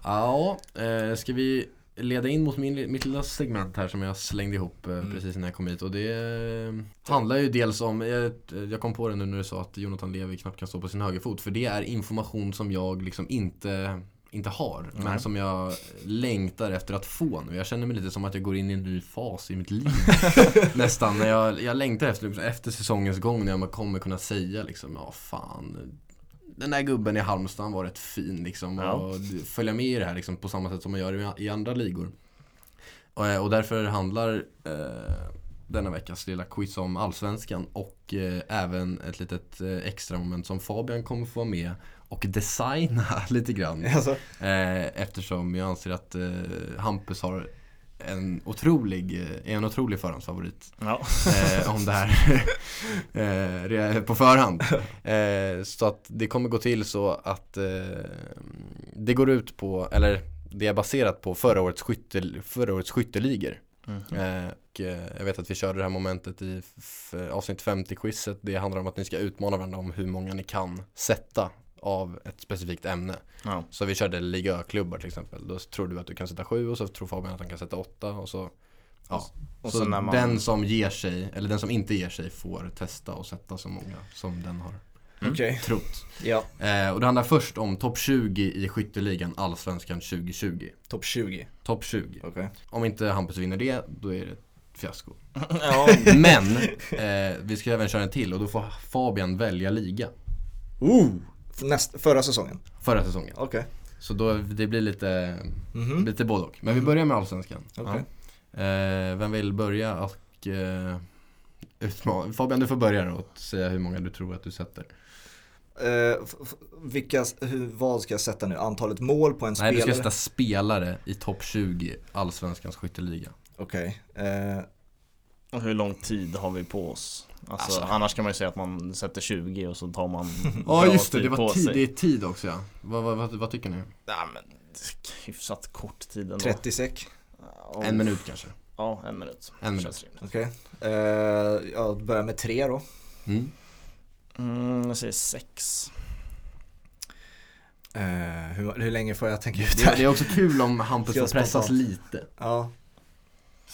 Ja, eh, ska vi leda in mot min, mitt lilla segment här som jag slängde ihop eh, mm. precis när jag kom hit och det eh, handlar ju dels om, jag, jag, kom på det nu när du sa att Jonathan Levi knappt kan stå på sin högerfot för det är information som jag liksom inte inte har, mm. men som jag längtar efter att få nu. Jag känner mig lite som att jag går in i en ny fas i mitt liv. Nästan. När jag, jag längtar efter, efter säsongens gång när jag kommer kunna säga liksom, ja fan, den där gubben i Halmstad var rätt fin liksom. Ja. Och följa med i det här liksom, på samma sätt som man gör i andra ligor. Och, och därför handlar eh, denna veckas lilla quiz om Allsvenskan och eh, även ett litet eh, extra moment som Fabian kommer få vara med och designa lite grann. Alltså. Eh, eftersom jag anser att eh, Hampus har en otrolig, är en otrolig förhandsfavorit. Ja. Eh, om det här eh, på förhand. Eh, så att det kommer gå till så att eh, det går ut på, eller det är baserat på förra årets, skytte, förra årets skytteligor. Mm. och jag vet att vi körde det här momentet i avsnitt 50-quizet. Det handlar om att ni ska utmana varandra om hur många ni kan sätta av ett specifikt ämne. Ja. Så vi körde ligaklubbar till exempel. Då tror du att du kan sätta sju och så tror Fabian att han kan sätta åtta och så Ja. Och så, så man... den som ger sig, eller den som inte ger sig får testa och sätta så många som den har mm. okay. trott. Ja. Eh, och det handlar först om topp 20 i skytteligan Allsvenskan 2020. Topp 20? Topp 20. Okay. Om inte Hampus vinner det, då är det fiasko. Men, eh, vi ska även köra en till och då får Fabian välja liga. Ooh. Näst, förra säsongen? Förra säsongen. Okej. Okay. Så då, det blir lite, mm -hmm. lite både och. Men vi mhm. börjar med Allsvenskan. Okay. Ja. Eh, vem vill börja och eh, utmana? Fabian, du får börja då och säga hur många du tror att du sätter. Eh, vilka, hur, vad ska jag sätta nu? Antalet mål på en spelare? Nej, du ska sätta spelare i topp 20 Allsvenskans skytteliga. Okej. Okay. Eh, och hur lång tid har vi på oss? Alltså, alltså, annars kan man ju säga att man sätter 20 och så tar man Ja just det, det, var tid, det är tid också ja. Vad, vad, vad, vad tycker ni? Ja men hyfsat kort tid ändå 30 sek? Ja, en minut kanske? Ja, en minut En minut Okej, okay. uh, jag börjar med tre då mm. Mm, jag säger sex uh, hur, hur länge får jag tänka ut det här? Det är också kul om Hampus pressas lite Ja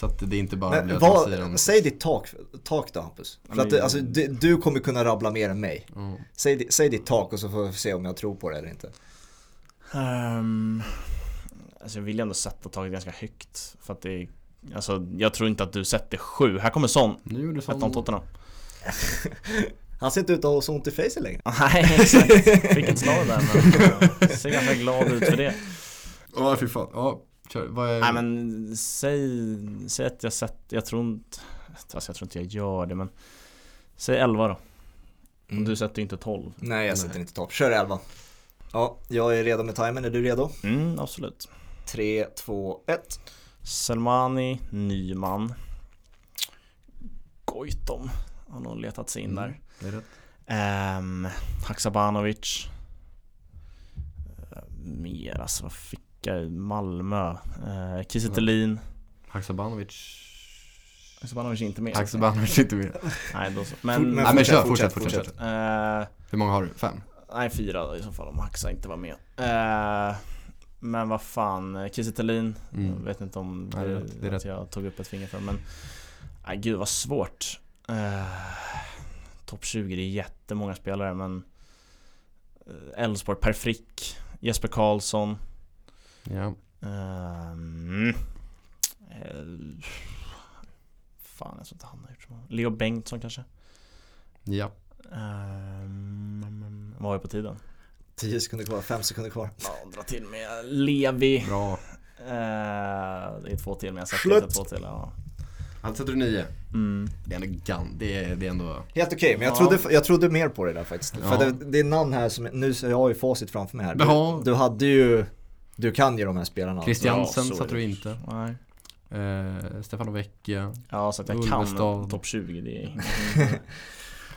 så att det inte bara blir att vad, säger om... Säg ditt tak, tak då Hampus. För men, att alltså, du, du, kommer kunna rabbla mer än mig. Mm. Säg, säg ditt tak och så får vi se om jag tror på det eller inte. Um, alltså jag vill ändå sätta taget ganska högt för att det är Alltså jag tror inte att du sätter sju. Här kommer Son. Nu gjorde Son. Tottenham. Han ser inte ut att ha så ont i facet längre. Nej exakt. Fick ett slag där men ser ganska glad ut för det. Ja fy fan. Ja, kör. Vad är... Nej men säg, säg att jag sett, jag tror inte, alltså jag tror inte jag gör det men Säg 11 då. Mm. Du sätter inte 12. Nej jag sätter inte 12. Kör 11. Ja, jag är redo med timern. Är du redo? Mm, absolut. 3, 2, 1. Selmani, Nyman Goitom har nog letat sig in mm, där. Um, Haksabanovic uh, Mer alltså, vad fick jag? Malmö uh, Kiese Thelin. Haksabanovic. Haksabanovic är inte med. Haksabanovic är inte med. Nej då så. Men, men, nej, men kör, fortsätt, fortsätt, fortsätt. Uh, Hur många har du? Fem? Nej fyra då, i så fall om Haxa inte var med. Uh, men vad fan, Kiese Thelin, mm. jag vet inte om det, Nej, det är att jag tog upp ett finger för men Nej gud vad svårt. Uh, Topp 20, det är jättemånga spelare men eh, Elfsborg, Per Frick, Jesper Karlsson Ja um, uh, Fan jag tror inte han har gjort så många Leo Bengtsson kanske? Ja um, Vad var jag på tiden? 10 sekunder kvar, 5 sekunder kvar. Ja, dra till med Levi. Bra. Eh, det är två till men jag sätter inte två till. Ja. Han sätter du nio. Mm. Det är ändå gan, det är, det är ändå Helt okej, okay, men jag, ja. trodde, jag trodde mer på det där faktiskt. Ja. För det, det, är namn här som, nu jag har ju facit framför mig här. Du, du hade ju, du kan ju de här spelarna. Christiansen ja, satte du inte. Nej. Eh, Stefano Vecchia. Ja, så att jag Ulvestad. kan topp 20. Det är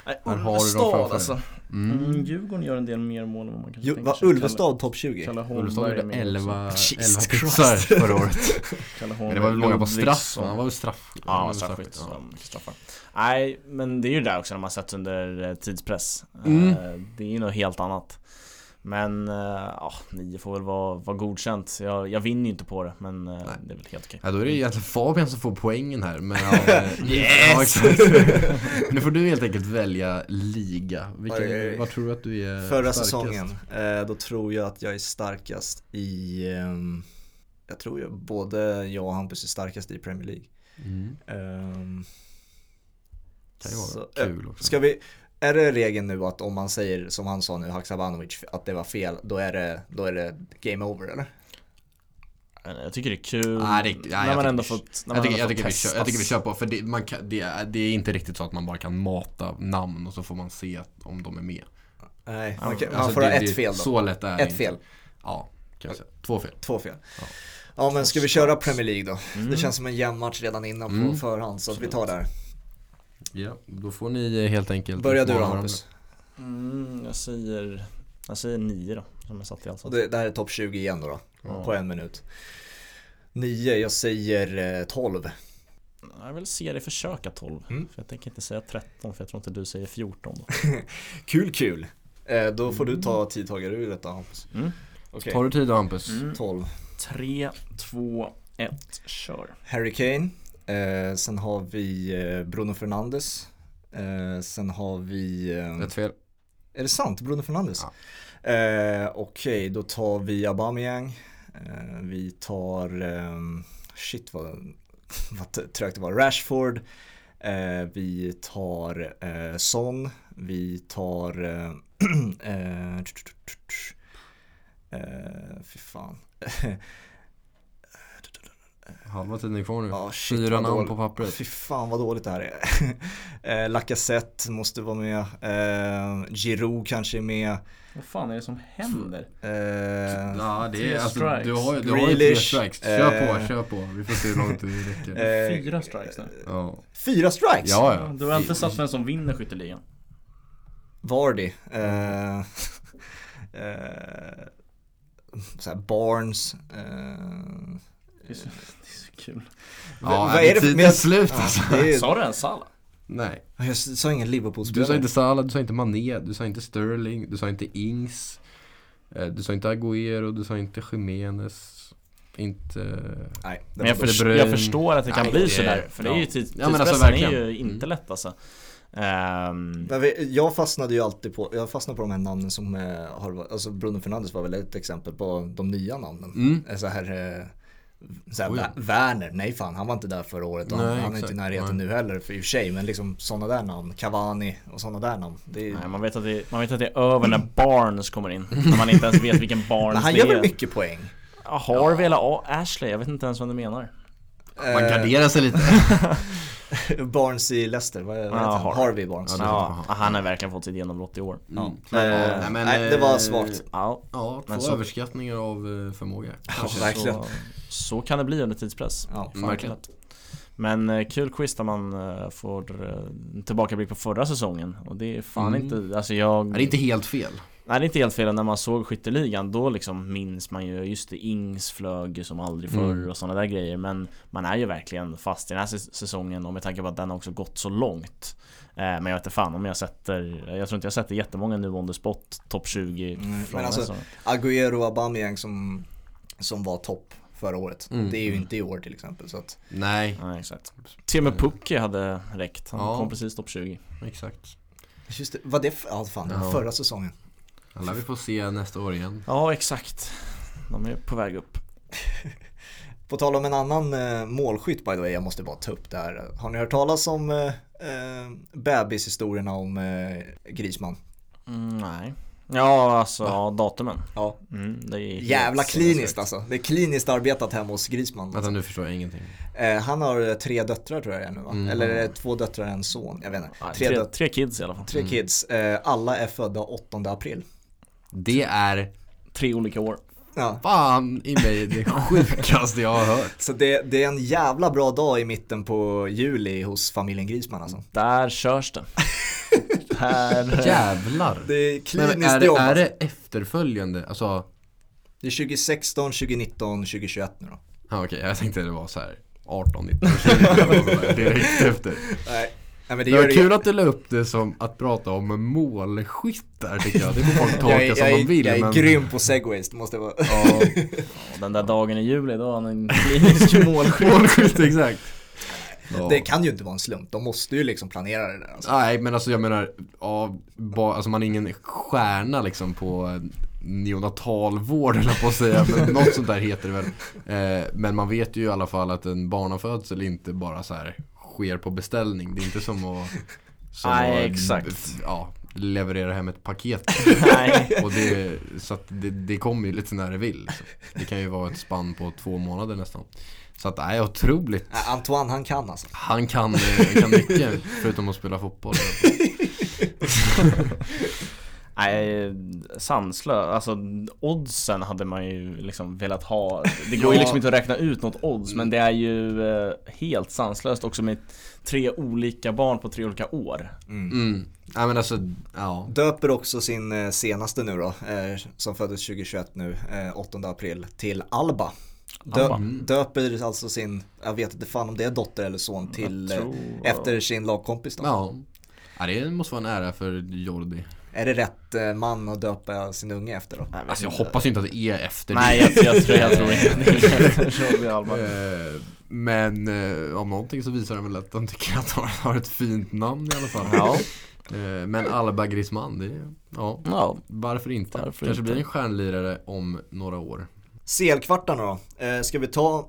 Nej, Ulvestad alltså. Mm. Mm, Djurgården gör en del mer mål än vad man kanske jo, tänker sig. Ulvestad topp 20? Ulvestad gjorde 11, 11 pixar förra året. men det var väl många på straff? Han var väl straff? Ja, straffskytt. Ja. Nej, men det är ju där också när man sätts under eh, tidspress. Mm. Eh, det är ju något helt annat. Men eh, ja, nio får väl vara, vara godkänt. Jag, jag vinner ju inte på det men Nej. det är väl helt okej. Ja då är det egentligen Fabian som får poängen här. Men, ja, yes! nu får du helt enkelt välja liga. Vilken, vad tror du att du är Förra starkast? säsongen, då tror jag att jag är starkast i ehm, Jag tror ju både jag och Hampus är starkast i Premier League. Mm. Um, kan ju vara så, kul också. Ska vi, är det regeln nu att om man säger som han sa nu, Haksabanovic, att det var fel, då är det, då är det game over eller? Jag tycker det är kul nej, det, nej, när man ändå fått jag, tycker, jag, tycker vi kör, jag tycker vi kör på, för det, man kan, det, är, det är inte riktigt så att man bara kan mata namn och så får man se om de är med. Nej, man, kan, alltså, man får det, ha ett fel då. Så lätt är det Ett fel. Ja, kan jag säga. Två fel. Två fel. Ja. ja men ska vi köra Premier League då? Mm. Det känns som en jämn match redan innan på mm. förhand så att vi tar där. Ja, då får ni helt enkelt Börja du då Hampus. Mm, jag säger Jag säger 9 då, som jag satt i alltså. det, det här är topp 20 igen då, då ja. på en minut 9, jag säger 12 eh, jag vill se dig försöka 12 mm. För jag tänker inte säga 13 för jag tror inte du säger 14 då. Kul kul! Eh, då får du ta tidtagare ur detta Hampus mm. okay. Tar du tid då Hampus? Mm. 12 3, 2, 1, kör Harry Kane Eh, sen har vi eh, Bruno Fernandes. Eh, sen har vi... Eh, Rätt fel. Är det sant? Bruno Fernandes? Ja. Eh, Okej, okay, då tar vi Aubameyang. Eh, vi tar... Eh, shit vad, vad trögt det var. Rashford. Vi tar Son. Vi tar... Eh, fy fan. Halva tiden är kvar nu. Ja, shit, Fyra namn på pappret. Fy fan vad dåligt det här är. eh, Lacazette måste vara med. Eh, Giroud kanske är med. Vad fan är det som händer? Eh, ja, det är, alltså, du har, du har ju tre strikes. Kör på, eh, kör på. Vi får se hur långt det räcker. Eh, Fyra strikes nu. Ja. Fyra strikes? Ja, ja. Du har inte satt vem som vinner skytteligan? Vardy. Eh, eh, såhär Barnes. Eh, det är så, det är så kul. Ja, vad är det för... Men, slut alltså. Ja, Sa du ens Salah? Nej. Jag sa ingen Liverpool-spelare. Du sa inte Salah, du sa inte Mané, du sa inte Sterling, du sa inte Ings. Eh, du sa inte Agüero, du sa inte Jiménez. Inte... Nej, men jag, för, jag förstår att det kan Nej, bli sådär. För ja. det är ju tids, ja, men alltså, är ju inte mm. lätt alltså. Um, jag fastnade ju alltid på, jag fastnade på de här namnen som har, alltså Bruno Fernandes var väl ett exempel på de nya namnen. Mm. Så här, Såhär, oh ja. Werner, nej fan han var inte där förra året och nej, han, han är inte i närheten nej. nu heller för i och för sig men liksom sådana där namn, Cavani och sådana där namn är... Nej, man, vet att det, man vet att det är över när Barnes kommer in När man inte ens vet vilken Barnes men han gör väl mycket poäng? Ja, Harvey ja. eller Ashley, jag vet inte ens vad du menar Man garderar sig lite Barnes i Leicester, vad, vad heter han? Harvey Barnes. Ja, Han. Har verkligen fått sitt genombrott i år. Mm. ja. men, nej, men, nej, det var svagt Ja, ja två så... överskattningar av eh, förmåga. Ja, verkligen. Så, så kan det bli under tidspress. Ja, verkligen. men eh, kul quiz där man eh, får tillbakablick på förra säsongen. Och det är fan mm. inte, alltså jag... Det är inte helt fel Nej det är inte helt fel, när man såg skytteligan då liksom minns man ju just det, Ings flög som aldrig förr mm. och sådana där grejer Men man är ju verkligen fast i den här säsongen och med tanke på att den har också gått så långt eh, Men jag vet inte fan om jag sätter Jag tror inte jag sätter jättemånga nu on the spot topp 20 mm, Men alltså Agüero och Aubameyang som, som var topp förra året. Mm. Det är ju mm. inte i år till exempel. Så att... Nej. Nej exakt. Till och med Pucki hade räckt. Han ja. kom precis topp 20. Exakt. Just det, var det, ja fan, det var förra säsongen. Han lär vi få se nästa år igen. Ja, exakt. De är på väg upp. på tal om en annan eh, målskytt by the way, jag måste bara ta upp det här. Har ni hört talas om eh, eh bebishistorierna om eh, Grisman? Mm, nej. Ja, alltså ja. datumen. Ja. Mm, det är Jävla kliniskt alltså. Det är kliniskt arbetat hemma hos Grisman. Vänta, nu förstår jag ingenting. Eh, han har eh, tre döttrar tror jag nu va? Mm. Eller två döttrar och en son. Jag vet inte. tre, tre, tre, kids i alla fall. Tre mm. kids. Eh, alla är födda 8 april. Det är tre olika år. Ja. Fan i mig det sjukaste jag har hört. Så det, det, är en jävla bra dag i mitten på juli hos familjen Grisman alltså. Där körs det. Där... Jävlar. Det är kliniskt Men är, det, är det efterföljande? Alltså... Det är 2016, 2019, 2021 nu då. Ja, Okej, okay. jag tänkte det var så här 18, 19, 20 direkt efter. Nej. Ja, det, det var kul att du la upp det som att prata om målskyttar tycker jag. Det får folk tolka jag, som jag, de vill. Jag är men... grym på segways, det måste jag vara. Ja. Den där dagen i juli då har han en klinisk målskytt. målskytt, exakt. Ja. Det kan ju inte vara en slump, de måste ju liksom planera det där. Alltså. Nej, men alltså jag menar, ja, ba, alltså man är ingen stjärna liksom på neonatalvård eller på att säga, men något sånt där heter det väl. Eh, men man vet ju i alla fall att en barnafödsel inte bara så här sker på beställning. Det är inte som att, som Nej, att exakt. Ja, leverera hem ett paket. Nej. Och det, så att det, det kommer ju lite när det vill. Så det kan ju vara ett spann på två månader nästan. Så att det är otroligt. Antoine han kan alltså. Han kan, eh, kan mycket förutom att spela fotboll. Nej, sanslös. Alltså oddsen hade man ju liksom velat ha. Det går ju liksom inte att räkna ut något odds men det är ju eh, helt sanslöst också med tre olika barn på tre olika år. Mm. Mm. Ja, men alltså, ja. Döper också sin eh, senaste nu då, eh, som föddes 2021 nu, 8 april, till Alba. Dö mm. Döper alltså sin, jag vet inte fan om det är dotter eller son till, tror... efter sin lagkompis då. Ja. ja, det måste vara en ära för Jordi. Är det rätt eh, man att döpa sin unge efter då? Nej, alltså jag hoppas inte att det är efter Nej jag, jag, tror, jag tror inte Men eh, om någonting så visar det väl att de tycker att han har ett fint namn i alla fall ja. Eh, men Alba Grisman, det är, ja, ja. varför inte? Varför Kanske inte? blir en stjärnlirare om några år CL-kvartarna då, ska vi ta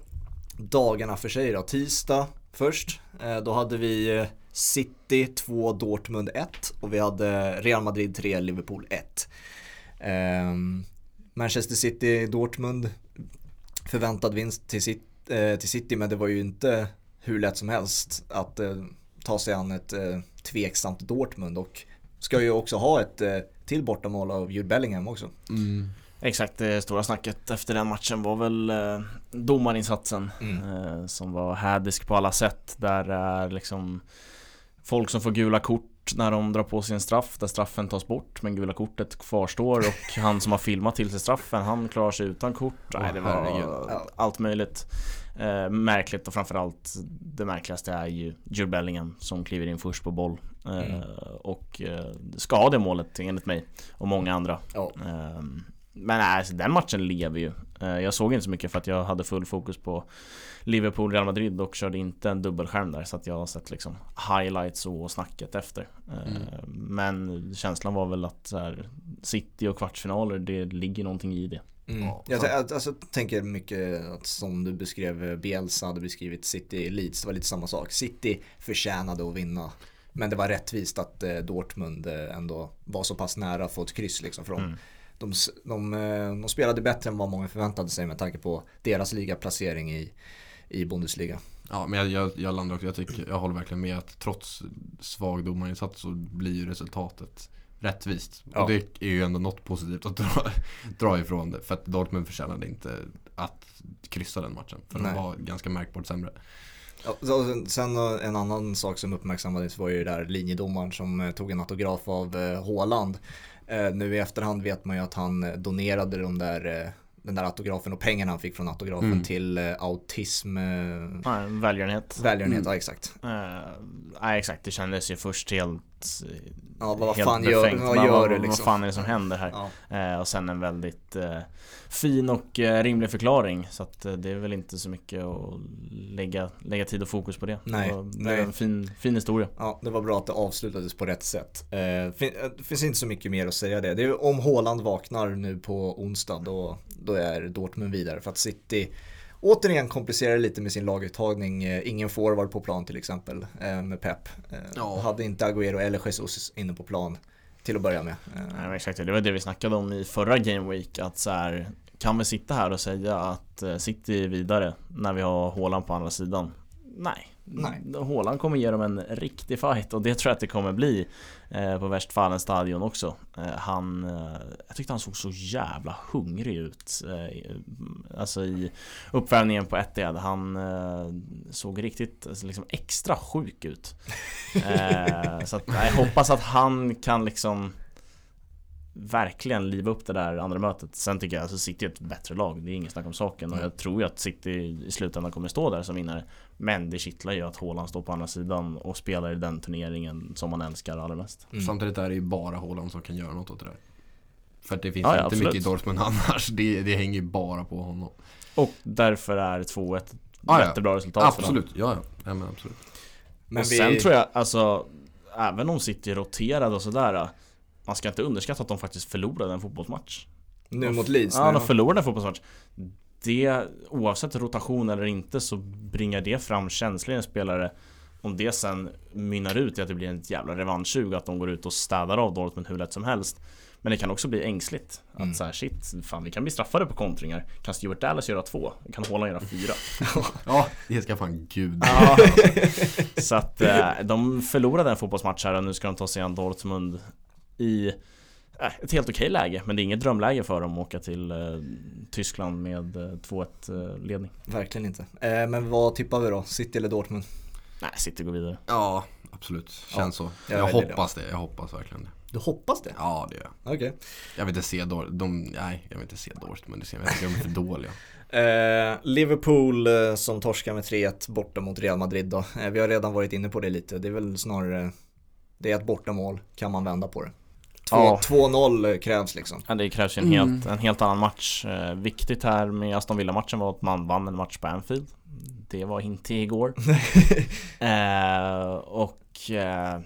dagarna för sig då? Tisdag först, då hade vi City 2, Dortmund 1 och vi hade Real Madrid 3, Liverpool 1. Um, ehm, Manchester City, Dortmund, förväntad vinst till, City, eh, till City men det var ju inte hur lätt som helst att eh, ta sig an ett eh, tveksamt Dortmund och ska ju också ha ett eh, till bortamål av Jude Bellingham också. Mm. Exakt, det stora snacket efter den matchen var väl eh, domarinsatsen mm. eh, som var hädisk på alla sätt. Där är liksom folk som får gula kort när de drar på sig en straff där straffen tas bort men gula kortet kvarstår och han som har filmat till sig straffen han klarar sig utan kort. Nej, det var allt möjligt. Eh, märkligt och framförallt det märkligaste är ju Jude Bellingham som kliver in först på boll. Eh, mm. Och eh, ska ha det målet enligt mig och många andra. Ja. Eh, Men alltså, den matchen lever ju. Eh, jag såg inte så mycket för att jag hade full fokus på Liverpool, Real Madrid och körde inte en dubbelskärm där så att jag har sett liksom highlights och snacket efter. Eh, mm. Men känslan var väl att så här, City och kvartsfinaler, det ligger någonting i det. Mm. Ja, jag alltså, tänker mycket att som du beskrev Bielsa hade beskrivit City Leeds, det var lite samma sak. City förtjänade att vinna. Men det var rättvist att eh, Dortmund eh, ändå var så pass nära att få ett kryss liksom. För mm. de, de, eh, de, spelade bättre än vad många förväntade sig med tanke på deras ligaplacering i, i Bundesliga. Ja, men jag, jag, jag landar också, jag, tycker, jag håller verkligen med att trots svag domarinsats så blir ju resultatet rättvist. Ja. Och det är ju ändå något positivt att dra, dra ifrån det. För att Dortmund förtjänade inte att kryssa den matchen. För Nej. de var ganska märkbart sämre. Ja, sen en annan sak som uppmärksammades var ju där linjedomaren som eh, tog en autograf av eh, Håland. Eh, nu i efterhand vet man ju att han donerade de där den där autografen och pengarna han fick från autografen mm. till uh, autism ja, Välgörenhet Välgörenhet, mm. ja exakt uh, Nej exakt, det kändes ju först helt Ja vad helt fan befängt. gör, vad gör du liksom? Vad fan är det som händer här? Ja. Uh, och sen en väldigt fin och rimlig förklaring Så att det är väl inte så mycket att lägga, lägga tid och fokus på det Nej, det, var, det nej. en fin, fin historia Ja, det var bra att det avslutades på rätt sätt Det finns inte så mycket mer att säga det, det är om Håland vaknar nu på onsdag då då är Dortmund vidare för att City återigen komplicerar lite med sin laguttagning. Eh, ingen forward på plan till exempel eh, med Pep. Eh, ja. Hade inte Agüero eller Jesus inne på plan till att börja med. Nej, exakt, det var det vi snackade om i förra Game Week att så här, kan vi sitta här och säga att City är vidare när vi har Haaland på andra sidan? Nej, Nej. Håland kommer ge dem en riktig fight och det tror jag att det kommer bli på Westfalen stadion också. Eh, han, eh, jag tyckte han såg så jävla hungrig ut. Eh, alltså i uppvärmningen på Etihad. Han eh, såg riktigt alltså, liksom extra sjuk ut. Eh, så att, jag hoppas att han kan liksom verkligen liva upp det där andra mötet. Sen tycker jag alltså City är ett bättre lag. Det är inget snack om saken. Och jag tror ju att City i slutändan kommer stå där som vinnare. Men det kittlar ju att Haaland står på andra sidan och spelar i den turneringen som man älskar allra mest. Mm. Samtidigt är det ju bara Haaland som kan göra något åt det där. För att det finns ja, inte ja, mycket i Dortmund annars. Det, det hänger ju bara på honom. Och därför är 2-1 ett ah, jättebra ja. resultat Absolut, för dem. ja, ja. ja men absolut. Men och vi... sen tror jag, alltså Även om City roterade och sådär man ska inte underskatta att de faktiskt förlorade en fotbollsmatch. Nu mot Leeds? Ja, de förlorade en fotbollsmatch. Det, oavsett rotation eller inte så bringar det fram känslor i en spelare. Om det sen mynnar ut i att det blir en jävla revanschsug att de går ut och städar av Dortmund hur lätt som helst. Men det kan också bli ängsligt. Att mm. så shit, fan vi kan bli straffade på kontringar. Kan Stuart Dallas göra två? Kan Haaland göra fyra? ja, det ska fan gud. Ja, Så att eh, de förlorade en fotbollsmatch här. Och nu ska de ta sig an Dortmund i ett helt okej läge Men det är inget drömläge för dem att åka till eh, Tyskland med eh, 2-1 eh, ledning Verkligen inte. Eh, men vad tippar vi då? City eller Dortmund? Nej, City går vidare Ja, absolut. Känns ja, så. Jag, jag hoppas det. det. Jag hoppas verkligen det. Du hoppas det? Ja, det gör jag. Okay. Jag vill inte se Dortmund. Nej, jag vill inte se Dortmund. Jag tycker de är för dåliga. Eh, Liverpool eh, som torskar med 3-1 borta mot Real Madrid då. Eh, vi har redan varit inne på det lite. Det är väl snarare det är ett bortamål. Kan man vända på det? 2-0 ja. krävs liksom. Ja, det krävs ju en, mm. helt, en helt annan match. Eh, viktigt här med Aston Villa-matchen var att man vann en match på Anfield. Det var inte igår. eh, och eh,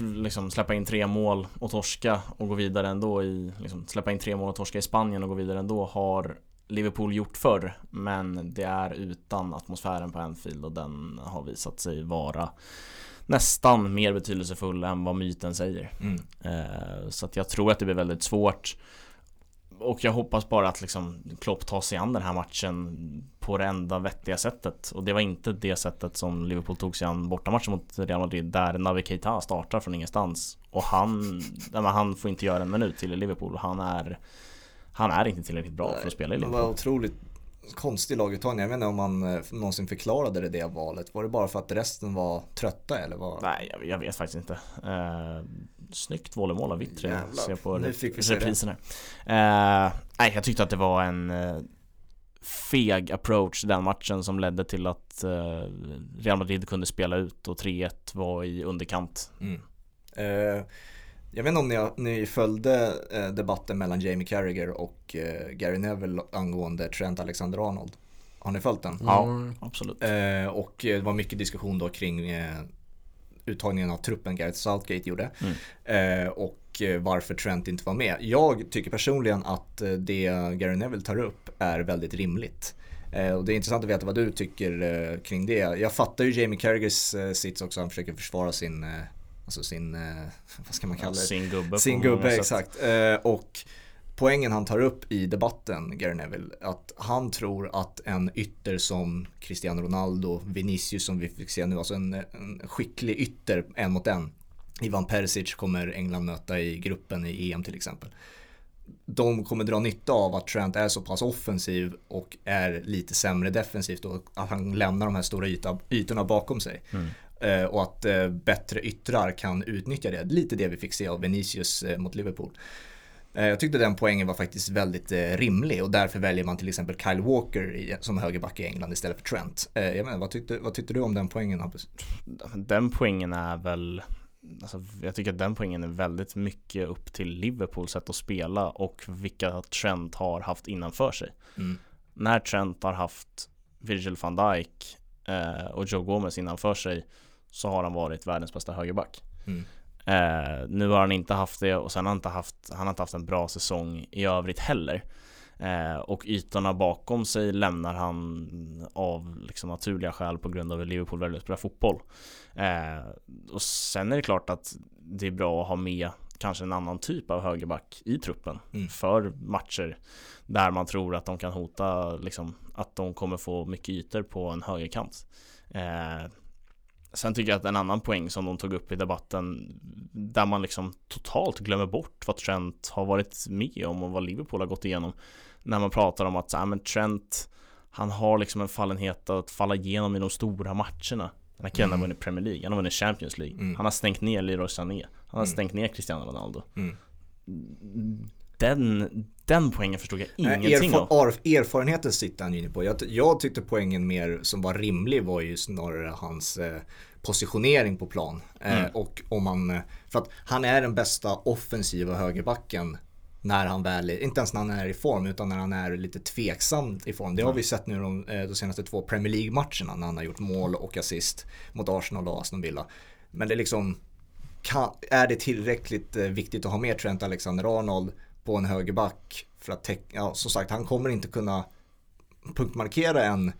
liksom släppa in tre mål och torska och gå vidare ändå i liksom, Släppa in tre mål och torska i Spanien och gå vidare ändå har Liverpool gjort förr Men det är utan atmosfären på Anfield och den har visat sig vara nästan mer betydelsefull än vad myten säger. Mm. Eh, så att jag tror att det blir väldigt svårt. Och jag hoppas bara att liksom Klopp tar sig an den här matchen på det enda vettiga sättet. Och det var inte det sättet som Liverpool tog sig an bortamatchen mot Real Madrid där Navi Keita startar från ingenstans. Och han, han får inte göra en minut till i Liverpool. Han är han är inte tillräckligt bra för att spela i Liverpool. Det var otroligt konstig laguttagning. Jag vet inte om man eh, någonsin förklarade det, det valet. Var det bara för att resten var trötta eller? Var... Nej, jag, jag vet faktiskt inte. Uh, snyggt volleymål av Vittry. Ser på fick vi reprisen här. Uh, nej, jag tyckte att det var en uh, feg approach den matchen som ledde till att uh, Real Madrid kunde spela ut och 3-1 var i underkant. Mm. Jag vet inte om ni, ni följde eh, debatten mellan Jamie Carragher och eh, Gary Neville angående Trent Alexander-Arnold. Har ni följt den? Ja, mm. absolut. Eh, och det var mycket diskussion då kring eh, uttagningen av truppen Gareth Southgate gjorde. Mm. Eh, och varför Trent inte var med. Jag tycker personligen att det Gary Neville tar upp är väldigt rimligt. Och det är intressant att veta vad du tycker kring det. Jag fattar ju Jamie Carragers sits också, han försöker försvara sin Alltså sin, vad ska man kalla det? Sin gubbe. Sin gubbe, exakt. och poängen han tar upp i debatten, Gary Neville, att han tror att en ytter som Cristiano Ronaldo, Vinicius som vi fick se nu, alltså en, en skicklig ytter en mot en. Ivan Perisic kommer England möta i gruppen i EM till exempel. De kommer dra nytta av att Trent är så pass offensiv och är lite sämre defensivt och att han lämnar de här stora yta, ytorna bakom sig. Mm. Uh, och att uh, bättre yttrar kan utnyttja det. Lite det vi fick se av Vinicius uh, mot Liverpool. Eh, jag tyckte den poängen var faktiskt väldigt eh, rimlig och därför väljer man till exempel Kyle Walker som högerback i England istället för Trent. Eh, jag menar, vad, tyckte, vad tyckte du om den poängen Hampus? Den poängen är väl Alltså, jag tycker att den poängen är väldigt mycket upp till Liverpools sätt att spela och vilka Trent har haft innanför sig. Mm. När Trent har haft Virgil van Dijk eh, och Joe Gomez innanför sig så har han varit världens bästa högerback. Mm. Eh, nu har han inte haft det och sen har han inte haft, han har inte haft en bra säsong i övrigt heller. Eh, och ytorna bakom sig lämnar han av liksom naturliga skäl på grund av att Liverpool väljer att spela fotboll. Eh, och sen är det klart att det är bra att ha med kanske en annan typ av högerback i truppen mm. för matcher där man tror att de kan hota, liksom, att de kommer få mycket ytor på en högerkant. Eh, Sen tycker jag att en annan poäng som de tog upp i debatten där man liksom totalt glömmer bort vad Trent har varit med om och vad Liverpool har gått igenom. När man pratar om att så, men Trent han har liksom en fallenhet att falla igenom i de stora matcherna. Den här killen har vunnit Premier League, han har vunnit Champions League. Mm. Han har stängt ner Leroy Sané. Han har mm. stängt ner Cristiano Ronaldo. Mm. Den, den poängen förstod jag ingenting Erfar av. Erfarenheten sitter han inne på. Jag, jag tyckte poängen mer som var rimlig var ju snarare hans eh, positionering på plan. Eh, mm. och om man, eh, för att han är den bästa offensiva högerbacken när han väl, inte ens när han är i form utan när han är lite tveksamt i form. Det har vi sett nu de, eh, de senaste två Premier League-matcherna när han har gjort mål och assist mot Arsenal och Aston Villa. Men det är liksom, kan, är det tillräckligt viktigt att ha med Trent Alexander-Arnold på en högerback för att ja som sagt han kommer inte kunna punktmarkera en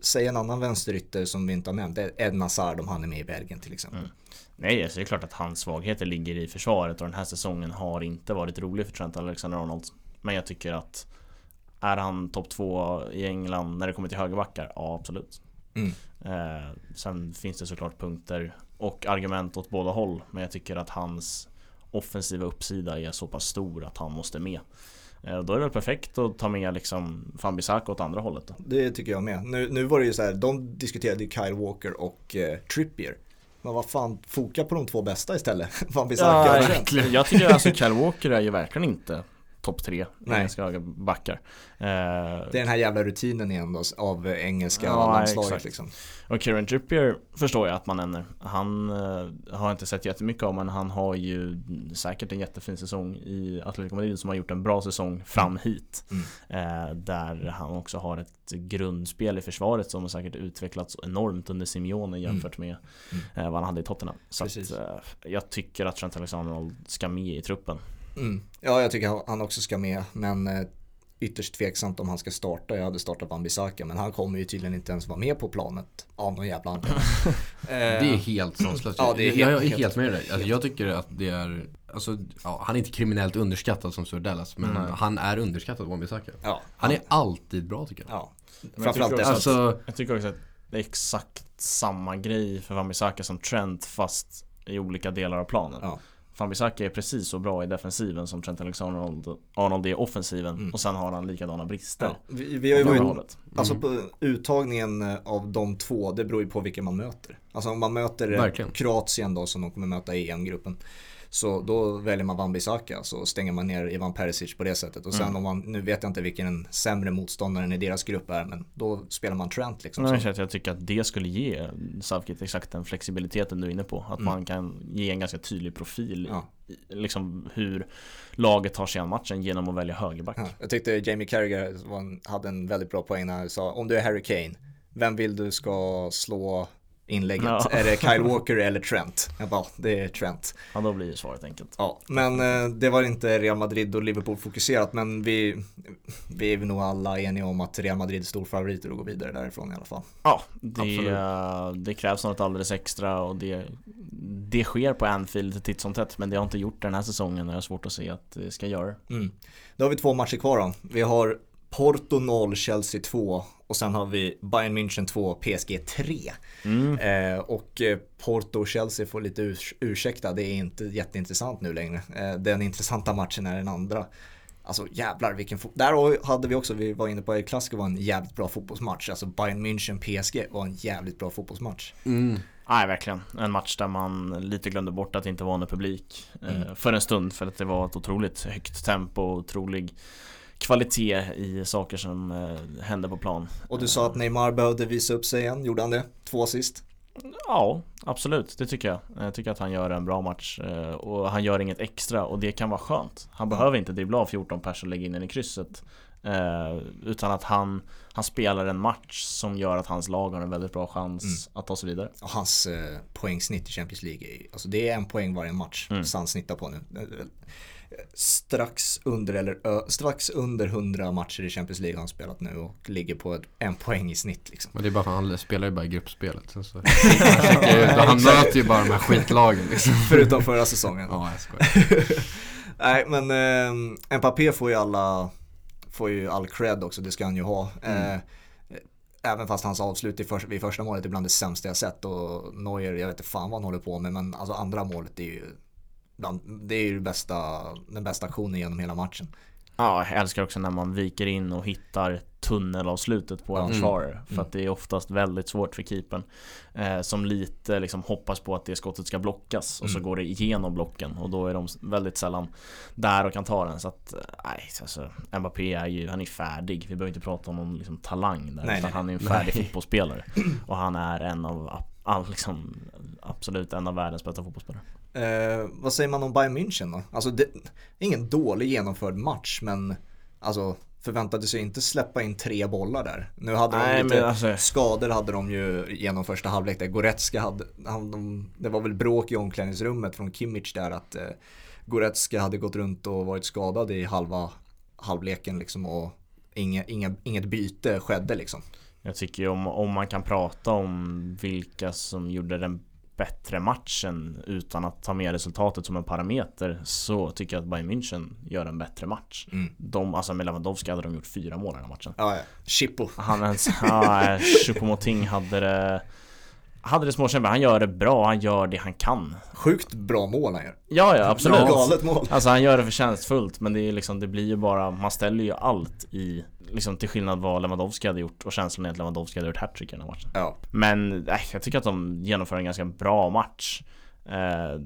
Säg en annan vänsterytter som vi inte har nämnt. Ed Hazard om han är med i Belgien till exempel. Mm. Nej, alltså det är klart att hans svagheter ligger i försvaret och den här säsongen har inte varit rolig för Trent Alexander-Arnold. Men jag tycker att är han topp två i England när det kommer till högerbackar? Ja, absolut. Mm. Eh, sen finns det såklart punkter och argument åt båda håll. Men jag tycker att hans offensiva uppsida är så pass stor att han måste med. Eh, då är det väl perfekt att ta med liksom Fambisaka åt andra hållet då. Det tycker jag med. Nu, nu var det ju så här, de diskuterade ju Kyle Walker och eh, Trippier. Men vad fan, foka på de två bästa istället. Fambisaka ja, och Jag tycker alltså Kyle Walker är ju verkligen inte topp tre engelska backar. Eh, det är den här jävla rutinen igen då, av engelska ja, landslaget liksom. Och Kieran Trippier förstår jag att man nämner. Han uh, har inte sett jättemycket av men han har ju säkert en jättefin säsong i Atletico Madrid som har gjort en bra säsong fram mm. hit. Mm. Uh, där han också har ett grundspel i försvaret som har säkert utvecklats enormt under Simeone jämfört mm. med uh, vad han hade i Tottenham. Så att, jag tycker att Trent Alexander ska med i truppen. Mm. Ja, jag tycker han också ska med. Men eh, ytterst tveksamt om han ska starta. Jag hade startat Wan-Bissaka men han kommer ju tydligen inte ens vara med på planet av någon jävla anledning. det är helt sanslöst. Ja, det är helt, jag, jag är helt med dig. Alltså, jag tycker att det är Alltså, ja, han är inte kriminellt underskattad som Surdellas men mm. han är underskattad Wan-Bissaka. Ja, han är alltid bra tycker jag. Ja. Framförallt jag, alltså, jag tycker också att det är exakt samma grej för Wan-Bissaka som Trent fast i olika delar av planen. Ja. Fambisaka är precis så bra i defensiven som Trent Alexander-Arnold är i offensiven mm. och sen har han likadana brister. Ja, vi, vi har ju varit, mm. Alltså på uttagningen eh, av de två, det beror ju på vilka man möter. Alltså om man möter eh, Verkligen. Kroatien då som de kommer möta i EM-gruppen Så då väljer man Van Bissaka så stänger man ner Ivan Perisic på det sättet. Och sen mm. om man, nu vet jag inte vilken den sämre motståndaren i deras grupp är men då spelar man Trent liksom. Nej, jag tycker att det skulle ge Southgate exakt den flexibiliteten du är inne på. Att mm. man kan ge en ganska tydlig profil ja. liksom hur laget tar sig an matchen genom att välja högerback. Ja, jag tyckte Jamie Carragher hade en väldigt bra poäng när han sa om du är Harry Kane, vem vill du ska slå inlägget. Ja. Är det Kyle Walker eller Trent? Jag bara, det är Trent. Ja, då blir ju svaret enkelt. Ja, men eh, det var inte Real Madrid och Liverpool fokuserat, men vi, vi är nog alla eniga om att Real Madrid är stor favoriter att gå vidare därifrån i alla fall. Ja, det, det krävs något alldeles extra och det, det sker på Anfield titt som tätt, men det har inte gjort den här säsongen och jag har svårt att se att det ska göra det. Mm. Då har vi två matcher kvar då. Vi har Porto 0, Chelsea 2 och sen har vi Bayern München 2, PSG 3. Mm. Eh, och eh, Porto och Chelsea får lite urs ursäkta, det är inte jätteintressant nu längre. Eh, den intressanta matchen är den andra. Alltså jävlar vilken Där hade vi också, vi var inne på i klassiker var en jävligt bra fotbollsmatch. Alltså Bayern München PSG var en jävligt bra fotbollsmatch. Mm. Nej, verkligen. En match där man lite glömde bort att det inte var någon publik eh, mm. för en stund för att det var ett otroligt högt tempo och otrolig kvalitet i saker som eh, händer på plan. Och du sa att Neymar behövde visa upp sig igen, gjorde han det? Två assist? Ja, absolut. Det tycker jag. Jag tycker att han gör en bra match eh, och han gör inget extra och det kan vara skönt. Han behöver inte dribbla av 14 pers och lägga in den i krysset. Eh, utan att han, han spelar en match som gör att hans lag har en väldigt bra chans mm. att ta sig vidare. Och hans eh, poängsnitt i Champions League, alltså det är en poäng varje match mm. så han snittar på nu strax under, eller, strax under 100 matcher i Champions League har han spelat nu och ligger på ett, en poäng i snitt. Liksom. Men det är bara för att han spelar ju bara i gruppspelet. Så, så. han möter ju bara de här skitlagen. Liksom. Förutom förra säsongen. ja, jag skojar. Nej, men eh, Mbappé får ju alla, får ju all cred också, det ska han ju ha. Mm. Eh, Även fast hans avslut i för, vid första målet är bland det sämsta jag sett och Neuer, jag vet inte fan vad han håller på med men alltså andra målet är ju det är ju bästa, den bästa aktionen genom hela matchen. Ja, jag älskar också när man viker in och hittar tunnelavslutet på en mm. försvarare. Mm. För att det är oftast väldigt svårt för keepern. Eh, som lite liksom hoppas på att det skottet ska blockas och mm. så går det igenom blocken och då är de väldigt sällan där och kan ta den. Så att, nej, alltså Mbappé är ju, han är färdig. Vi behöver inte prata om någon liksom, talang där. Nej, utan nej. han är en färdig nej. fotbollsspelare. Och han är en av, all, liksom, absolut en av världens bästa fotbollsspelare. Eh, vad säger man om Bayern München då? Alltså det ingen dålig genomförd match men alltså förväntade sig inte släppa in tre bollar där. Nu hade Nej, de lite alltså... skador hade de ju genom första halvlek där. Goretzka hade, han, de, det var väl bråk i omklädningsrummet från Kimmich där att eh, Goretzka hade gått runt och varit skadad i halva halvleken liksom och inga, inga, inget byte skedde liksom. Jag tycker om, om man kan prata om vilka som gjorde den bättre matchen utan att ta med resultatet som en parameter så tycker jag att Bayern München gör en bättre match. Mm. De, alltså med Lewandowski hade de gjort fyra mål i den matchen. Ja, ja. Chippo. Han, ja, Choupo-Moting hade det hade det småkämpat, han gör det bra, han gör det han kan Sjukt bra mål han gör Ja, ja absolut Galet mål Alltså han gör det förtjänstfullt men det är liksom, det blir ju bara, man ställer ju allt i Liksom till skillnad vad Lewandowski hade gjort och känslan är att Lewandowski hade gjort hattrick i den här matchen Ja Men, äh, jag tycker att de genomför en ganska bra match Eh,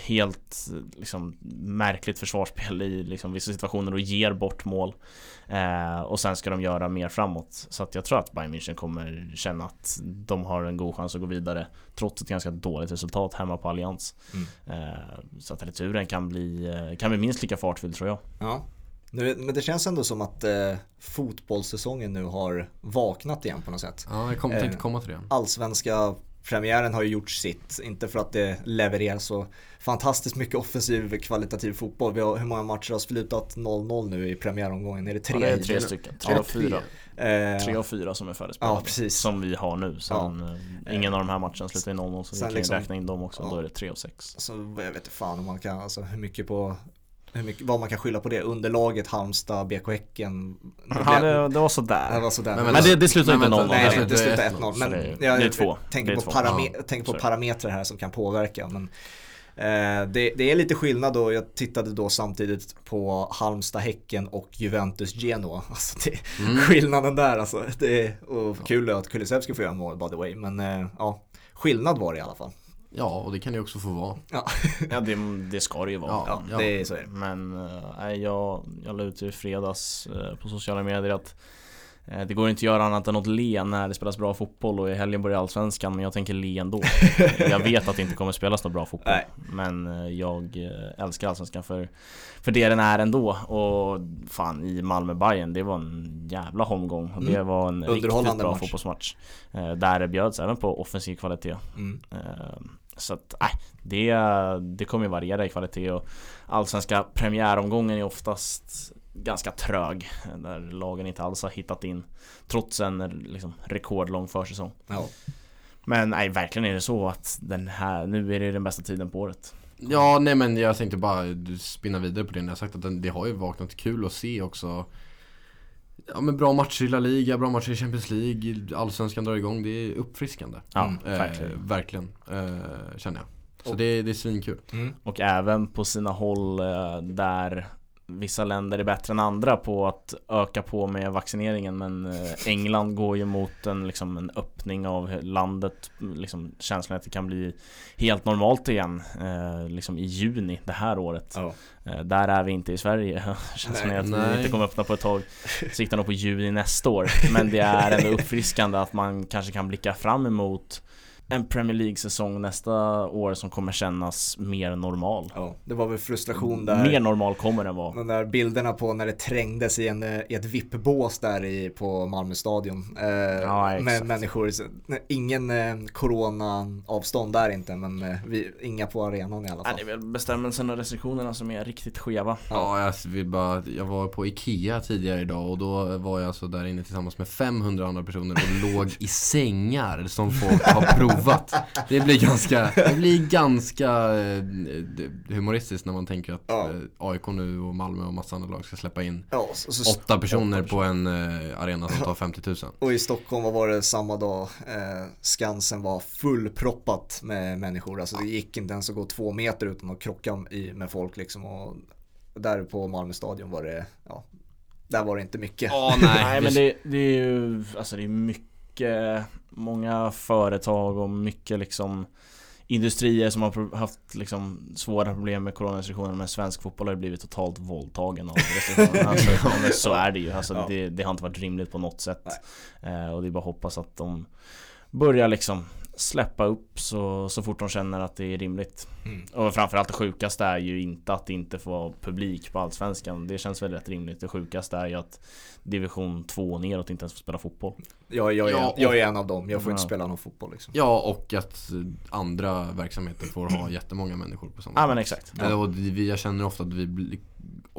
helt liksom, märkligt försvarsspel i liksom, vissa situationer och ger bort mål. Eh, och sen ska de göra mer framåt. Så att jag tror att Bayern München kommer känna att de har en god chans att gå vidare trots ett ganska dåligt resultat hemma på Allians. Mm. Eh, så att returen kan bli, eh, kan bli minst lika fartfylld tror jag. Ja. Men det känns ändå som att eh, fotbollssäsongen nu har vaknat igen på något sätt. Ja, jag kom, tänkte komma till det. Allsvenska premiären har ju gjort sitt, inte för att det levererar så fantastiskt mycket offensiv kvalitativ fotboll. Vi har, hur många matcher har slutat 0-0 nu i premiäromgången? Är det tre? Ja, det är tre stycken, tre och fyra. Eh, tre och fyra som är färdigspelade. Ja, precis. Som vi har nu. Sen, ja. Ingen av de här matcherna slutar i 0-0 så vi kan liksom, räkna in dem också. Ja. Då är det tre och sex. Alltså, jag vet inte fan om man kan, alltså hur mycket på hur mycket, vad man kan skylla på det. Underlaget, Halmstad, BK Häcken. Ja, det, det var sådär. Det var sådär. Men, men, men det, det slutar inte 0-0. Nej, nej, det slutar 1-0. Men det, jag, det är två. tänker, på, parame ja. tänker på parametrar här som kan påverka. Men, eh, det, det, är lite skillnad då. Jag tittade då samtidigt på Halmstad, Häcken och Juventus Genoa. Alltså det, mm. Skillnaden där alltså. Det är, och kul att Kulusevski får göra mål by the way. Men eh, ja, skillnad var det i alla fall. Ja, och det kan det också få vara. Ja, ja det, det ska det ju vara. Ja, ja. det är så är det. Men äh, jag, jag la ut i fredags äh, på sociala medier att det går inte att göra annat än att le när det spelas bra fotboll och i helgen börjar Allsvenskan men jag tänker le ändå. jag vet att det inte kommer spelas någon bra fotboll. Nej. Men jag älskar Allsvenskan för, för det den är ändå. Och fan i malmö bayern det var en jävla omgång. Och det mm. var en riktigt bra match. fotbollsmatch. Där det bjöds även på offensiv kvalitet. Mm. Så att, äh, det, det kommer ju variera i kvalitet och Allsvenska premiäromgången är oftast ganska trög Där lagen inte alls har hittat in Trots en liksom, rekordlång försäsong ja. Men nej, verkligen är det så att den här, nu är det den bästa tiden på året Ja, nej men jag tänkte bara spinna vidare på det när jag sagt att den, det har ju vaknat kul att se också Ja men bra matcher i La Liga, bra matcher i Champions League, Allsvenskan drar igång. Det är uppfriskande. Ja, mm. verkligen. Eh, verkligen, eh, känner jag. Så det, det är svinkul. Mm. Och även på sina håll eh, där vissa länder är bättre än andra på att öka på med vaccineringen men eh, England går ju mot en, liksom, en öppning av landet. Liksom, Känslan att det kan bli helt normalt igen eh, liksom i juni det här året. Oh. eh, Där är vi inte i Sverige. Känslan är att nej. vi inte kommer öppna på ett tag. Siktar nog på juni nästa år. Men det är ändå uppfriskande att man kanske kan blicka fram emot en Premier League-säsong nästa år som kommer kännas mer normal. Ja, det var väl frustration där. Mer normal kommer den vara. De där bilderna på när det trängdes i, en, i ett VIP-bås där i, på Malmö stadion. Eh, ja, med människor, ingen eh, corona-avstånd där inte, men eh, vi, inga på arenan i alla fall. Ja, det är väl bestämmelserna och restriktionerna som är riktigt skeva. Ja, jag vill bara, jag var på Ikea tidigare idag och då var jag alltså där inne tillsammans med 500 andra personer och låg i sängar som folk har provat provat. Det blir ganska, det blir ganska eh, humoristiskt när man tänker att ja. eh, AIK nu och Malmö och massa andra lag ska släppa in ja, så, så, åtta personer på en eh, arena som tar 50 000. Och i Stockholm var det samma dag eh, Skansen var fullproppat med människor. Alltså det gick inte ens att gå två meter utan att krocka i, med folk liksom. Och där på Malmö stadion var det, ja, där var det inte mycket. Oh, nej. nej men det, det är ju, alltså det är mycket många företag och mycket liksom industrier som har haft liksom svåra problem med coronarestriktioner men svensk fotboll har blivit totalt våldtagen av restriktionerna. alltså, så är det ju. Alltså, ja. det, det, har inte varit rimligt på något sätt. Eh, och det är bara att hoppas att de börjar liksom släppa upp så, så fort de känner att det är rimligt. Mm. Och framförallt det sjukaste är ju inte att det inte får vara publik på Allsvenskan. Det känns väl rätt rimligt. Det sjukaste är ju att division 2 neråt inte ens får spela fotboll. Ja, jag, är, ja, jag är en av dem. Jag får ja. inte spela någon fotboll liksom. Ja, och att andra verksamheter får ha jättemånga människor på samma Ja, men exakt. Ja. Och vi, jag känner ofta att vi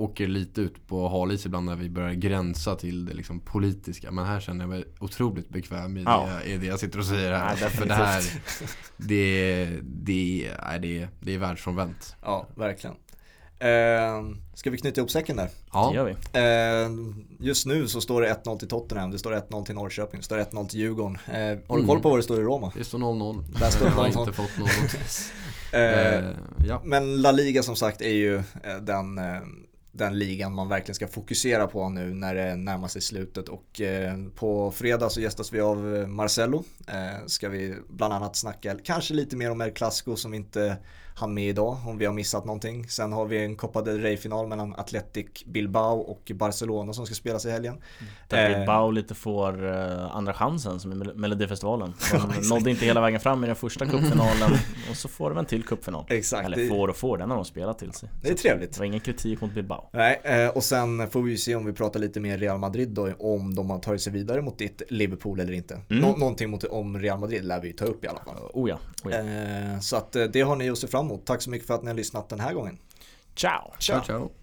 åker lite ut på halis ibland när vi börjar gränsa till det liksom politiska. Men här känner jag mig otroligt bekväm i, ja. det, i det jag sitter och säger här. Ja, För det här, det, det, är, det, det är världsfrånvänt. Ja, verkligen. Eh, ska vi knyta ihop säcken där? Ja, det gör vi. Eh, just nu så står det 1-0 till Tottenham, det står 1-0 till Norrköping, det står 1-0 till Djurgården. Eh, har du mm. koll på vad det står i Roma? Det står 0-0. Där står det 0-0. Jag har inte fått något. Eh, ja. Men La Liga som sagt är ju eh, den eh, den ligan man verkligen ska fokusera på nu när det närmar sig slutet och eh, på fredag så gästas vi av eh, Marcello. Eh, ska vi bland annat snacka kanske lite mer om El Clasico som inte han med idag om vi har missat någonting. Sen har vi en Copa del Rey-final mellan Athletic Bilbao och Barcelona som ska spelas i helgen. Där eh, Bilbao lite får uh, andra chansen som i Melodifestivalen. De nådde inte hela vägen fram i den första cupfinalen och så får de en till cupfinal. Exakt. Eller får och får, den har de spelat till sig. Det är så trevligt. Det var ingen kritik mot Bilbao. Nej, eh, och sen får vi se om vi pratar lite mer Real Madrid då, om de har tagit sig vidare mot ditt Liverpool eller inte. Mm. Nå någonting mot, om Real Madrid lär vi ta upp i alla fall. Oh ja. Oh ja. så att det har ni att se fram emot. Tack så mycket för att ni har lyssnat den här gången. Ciao! Ciao, ciao.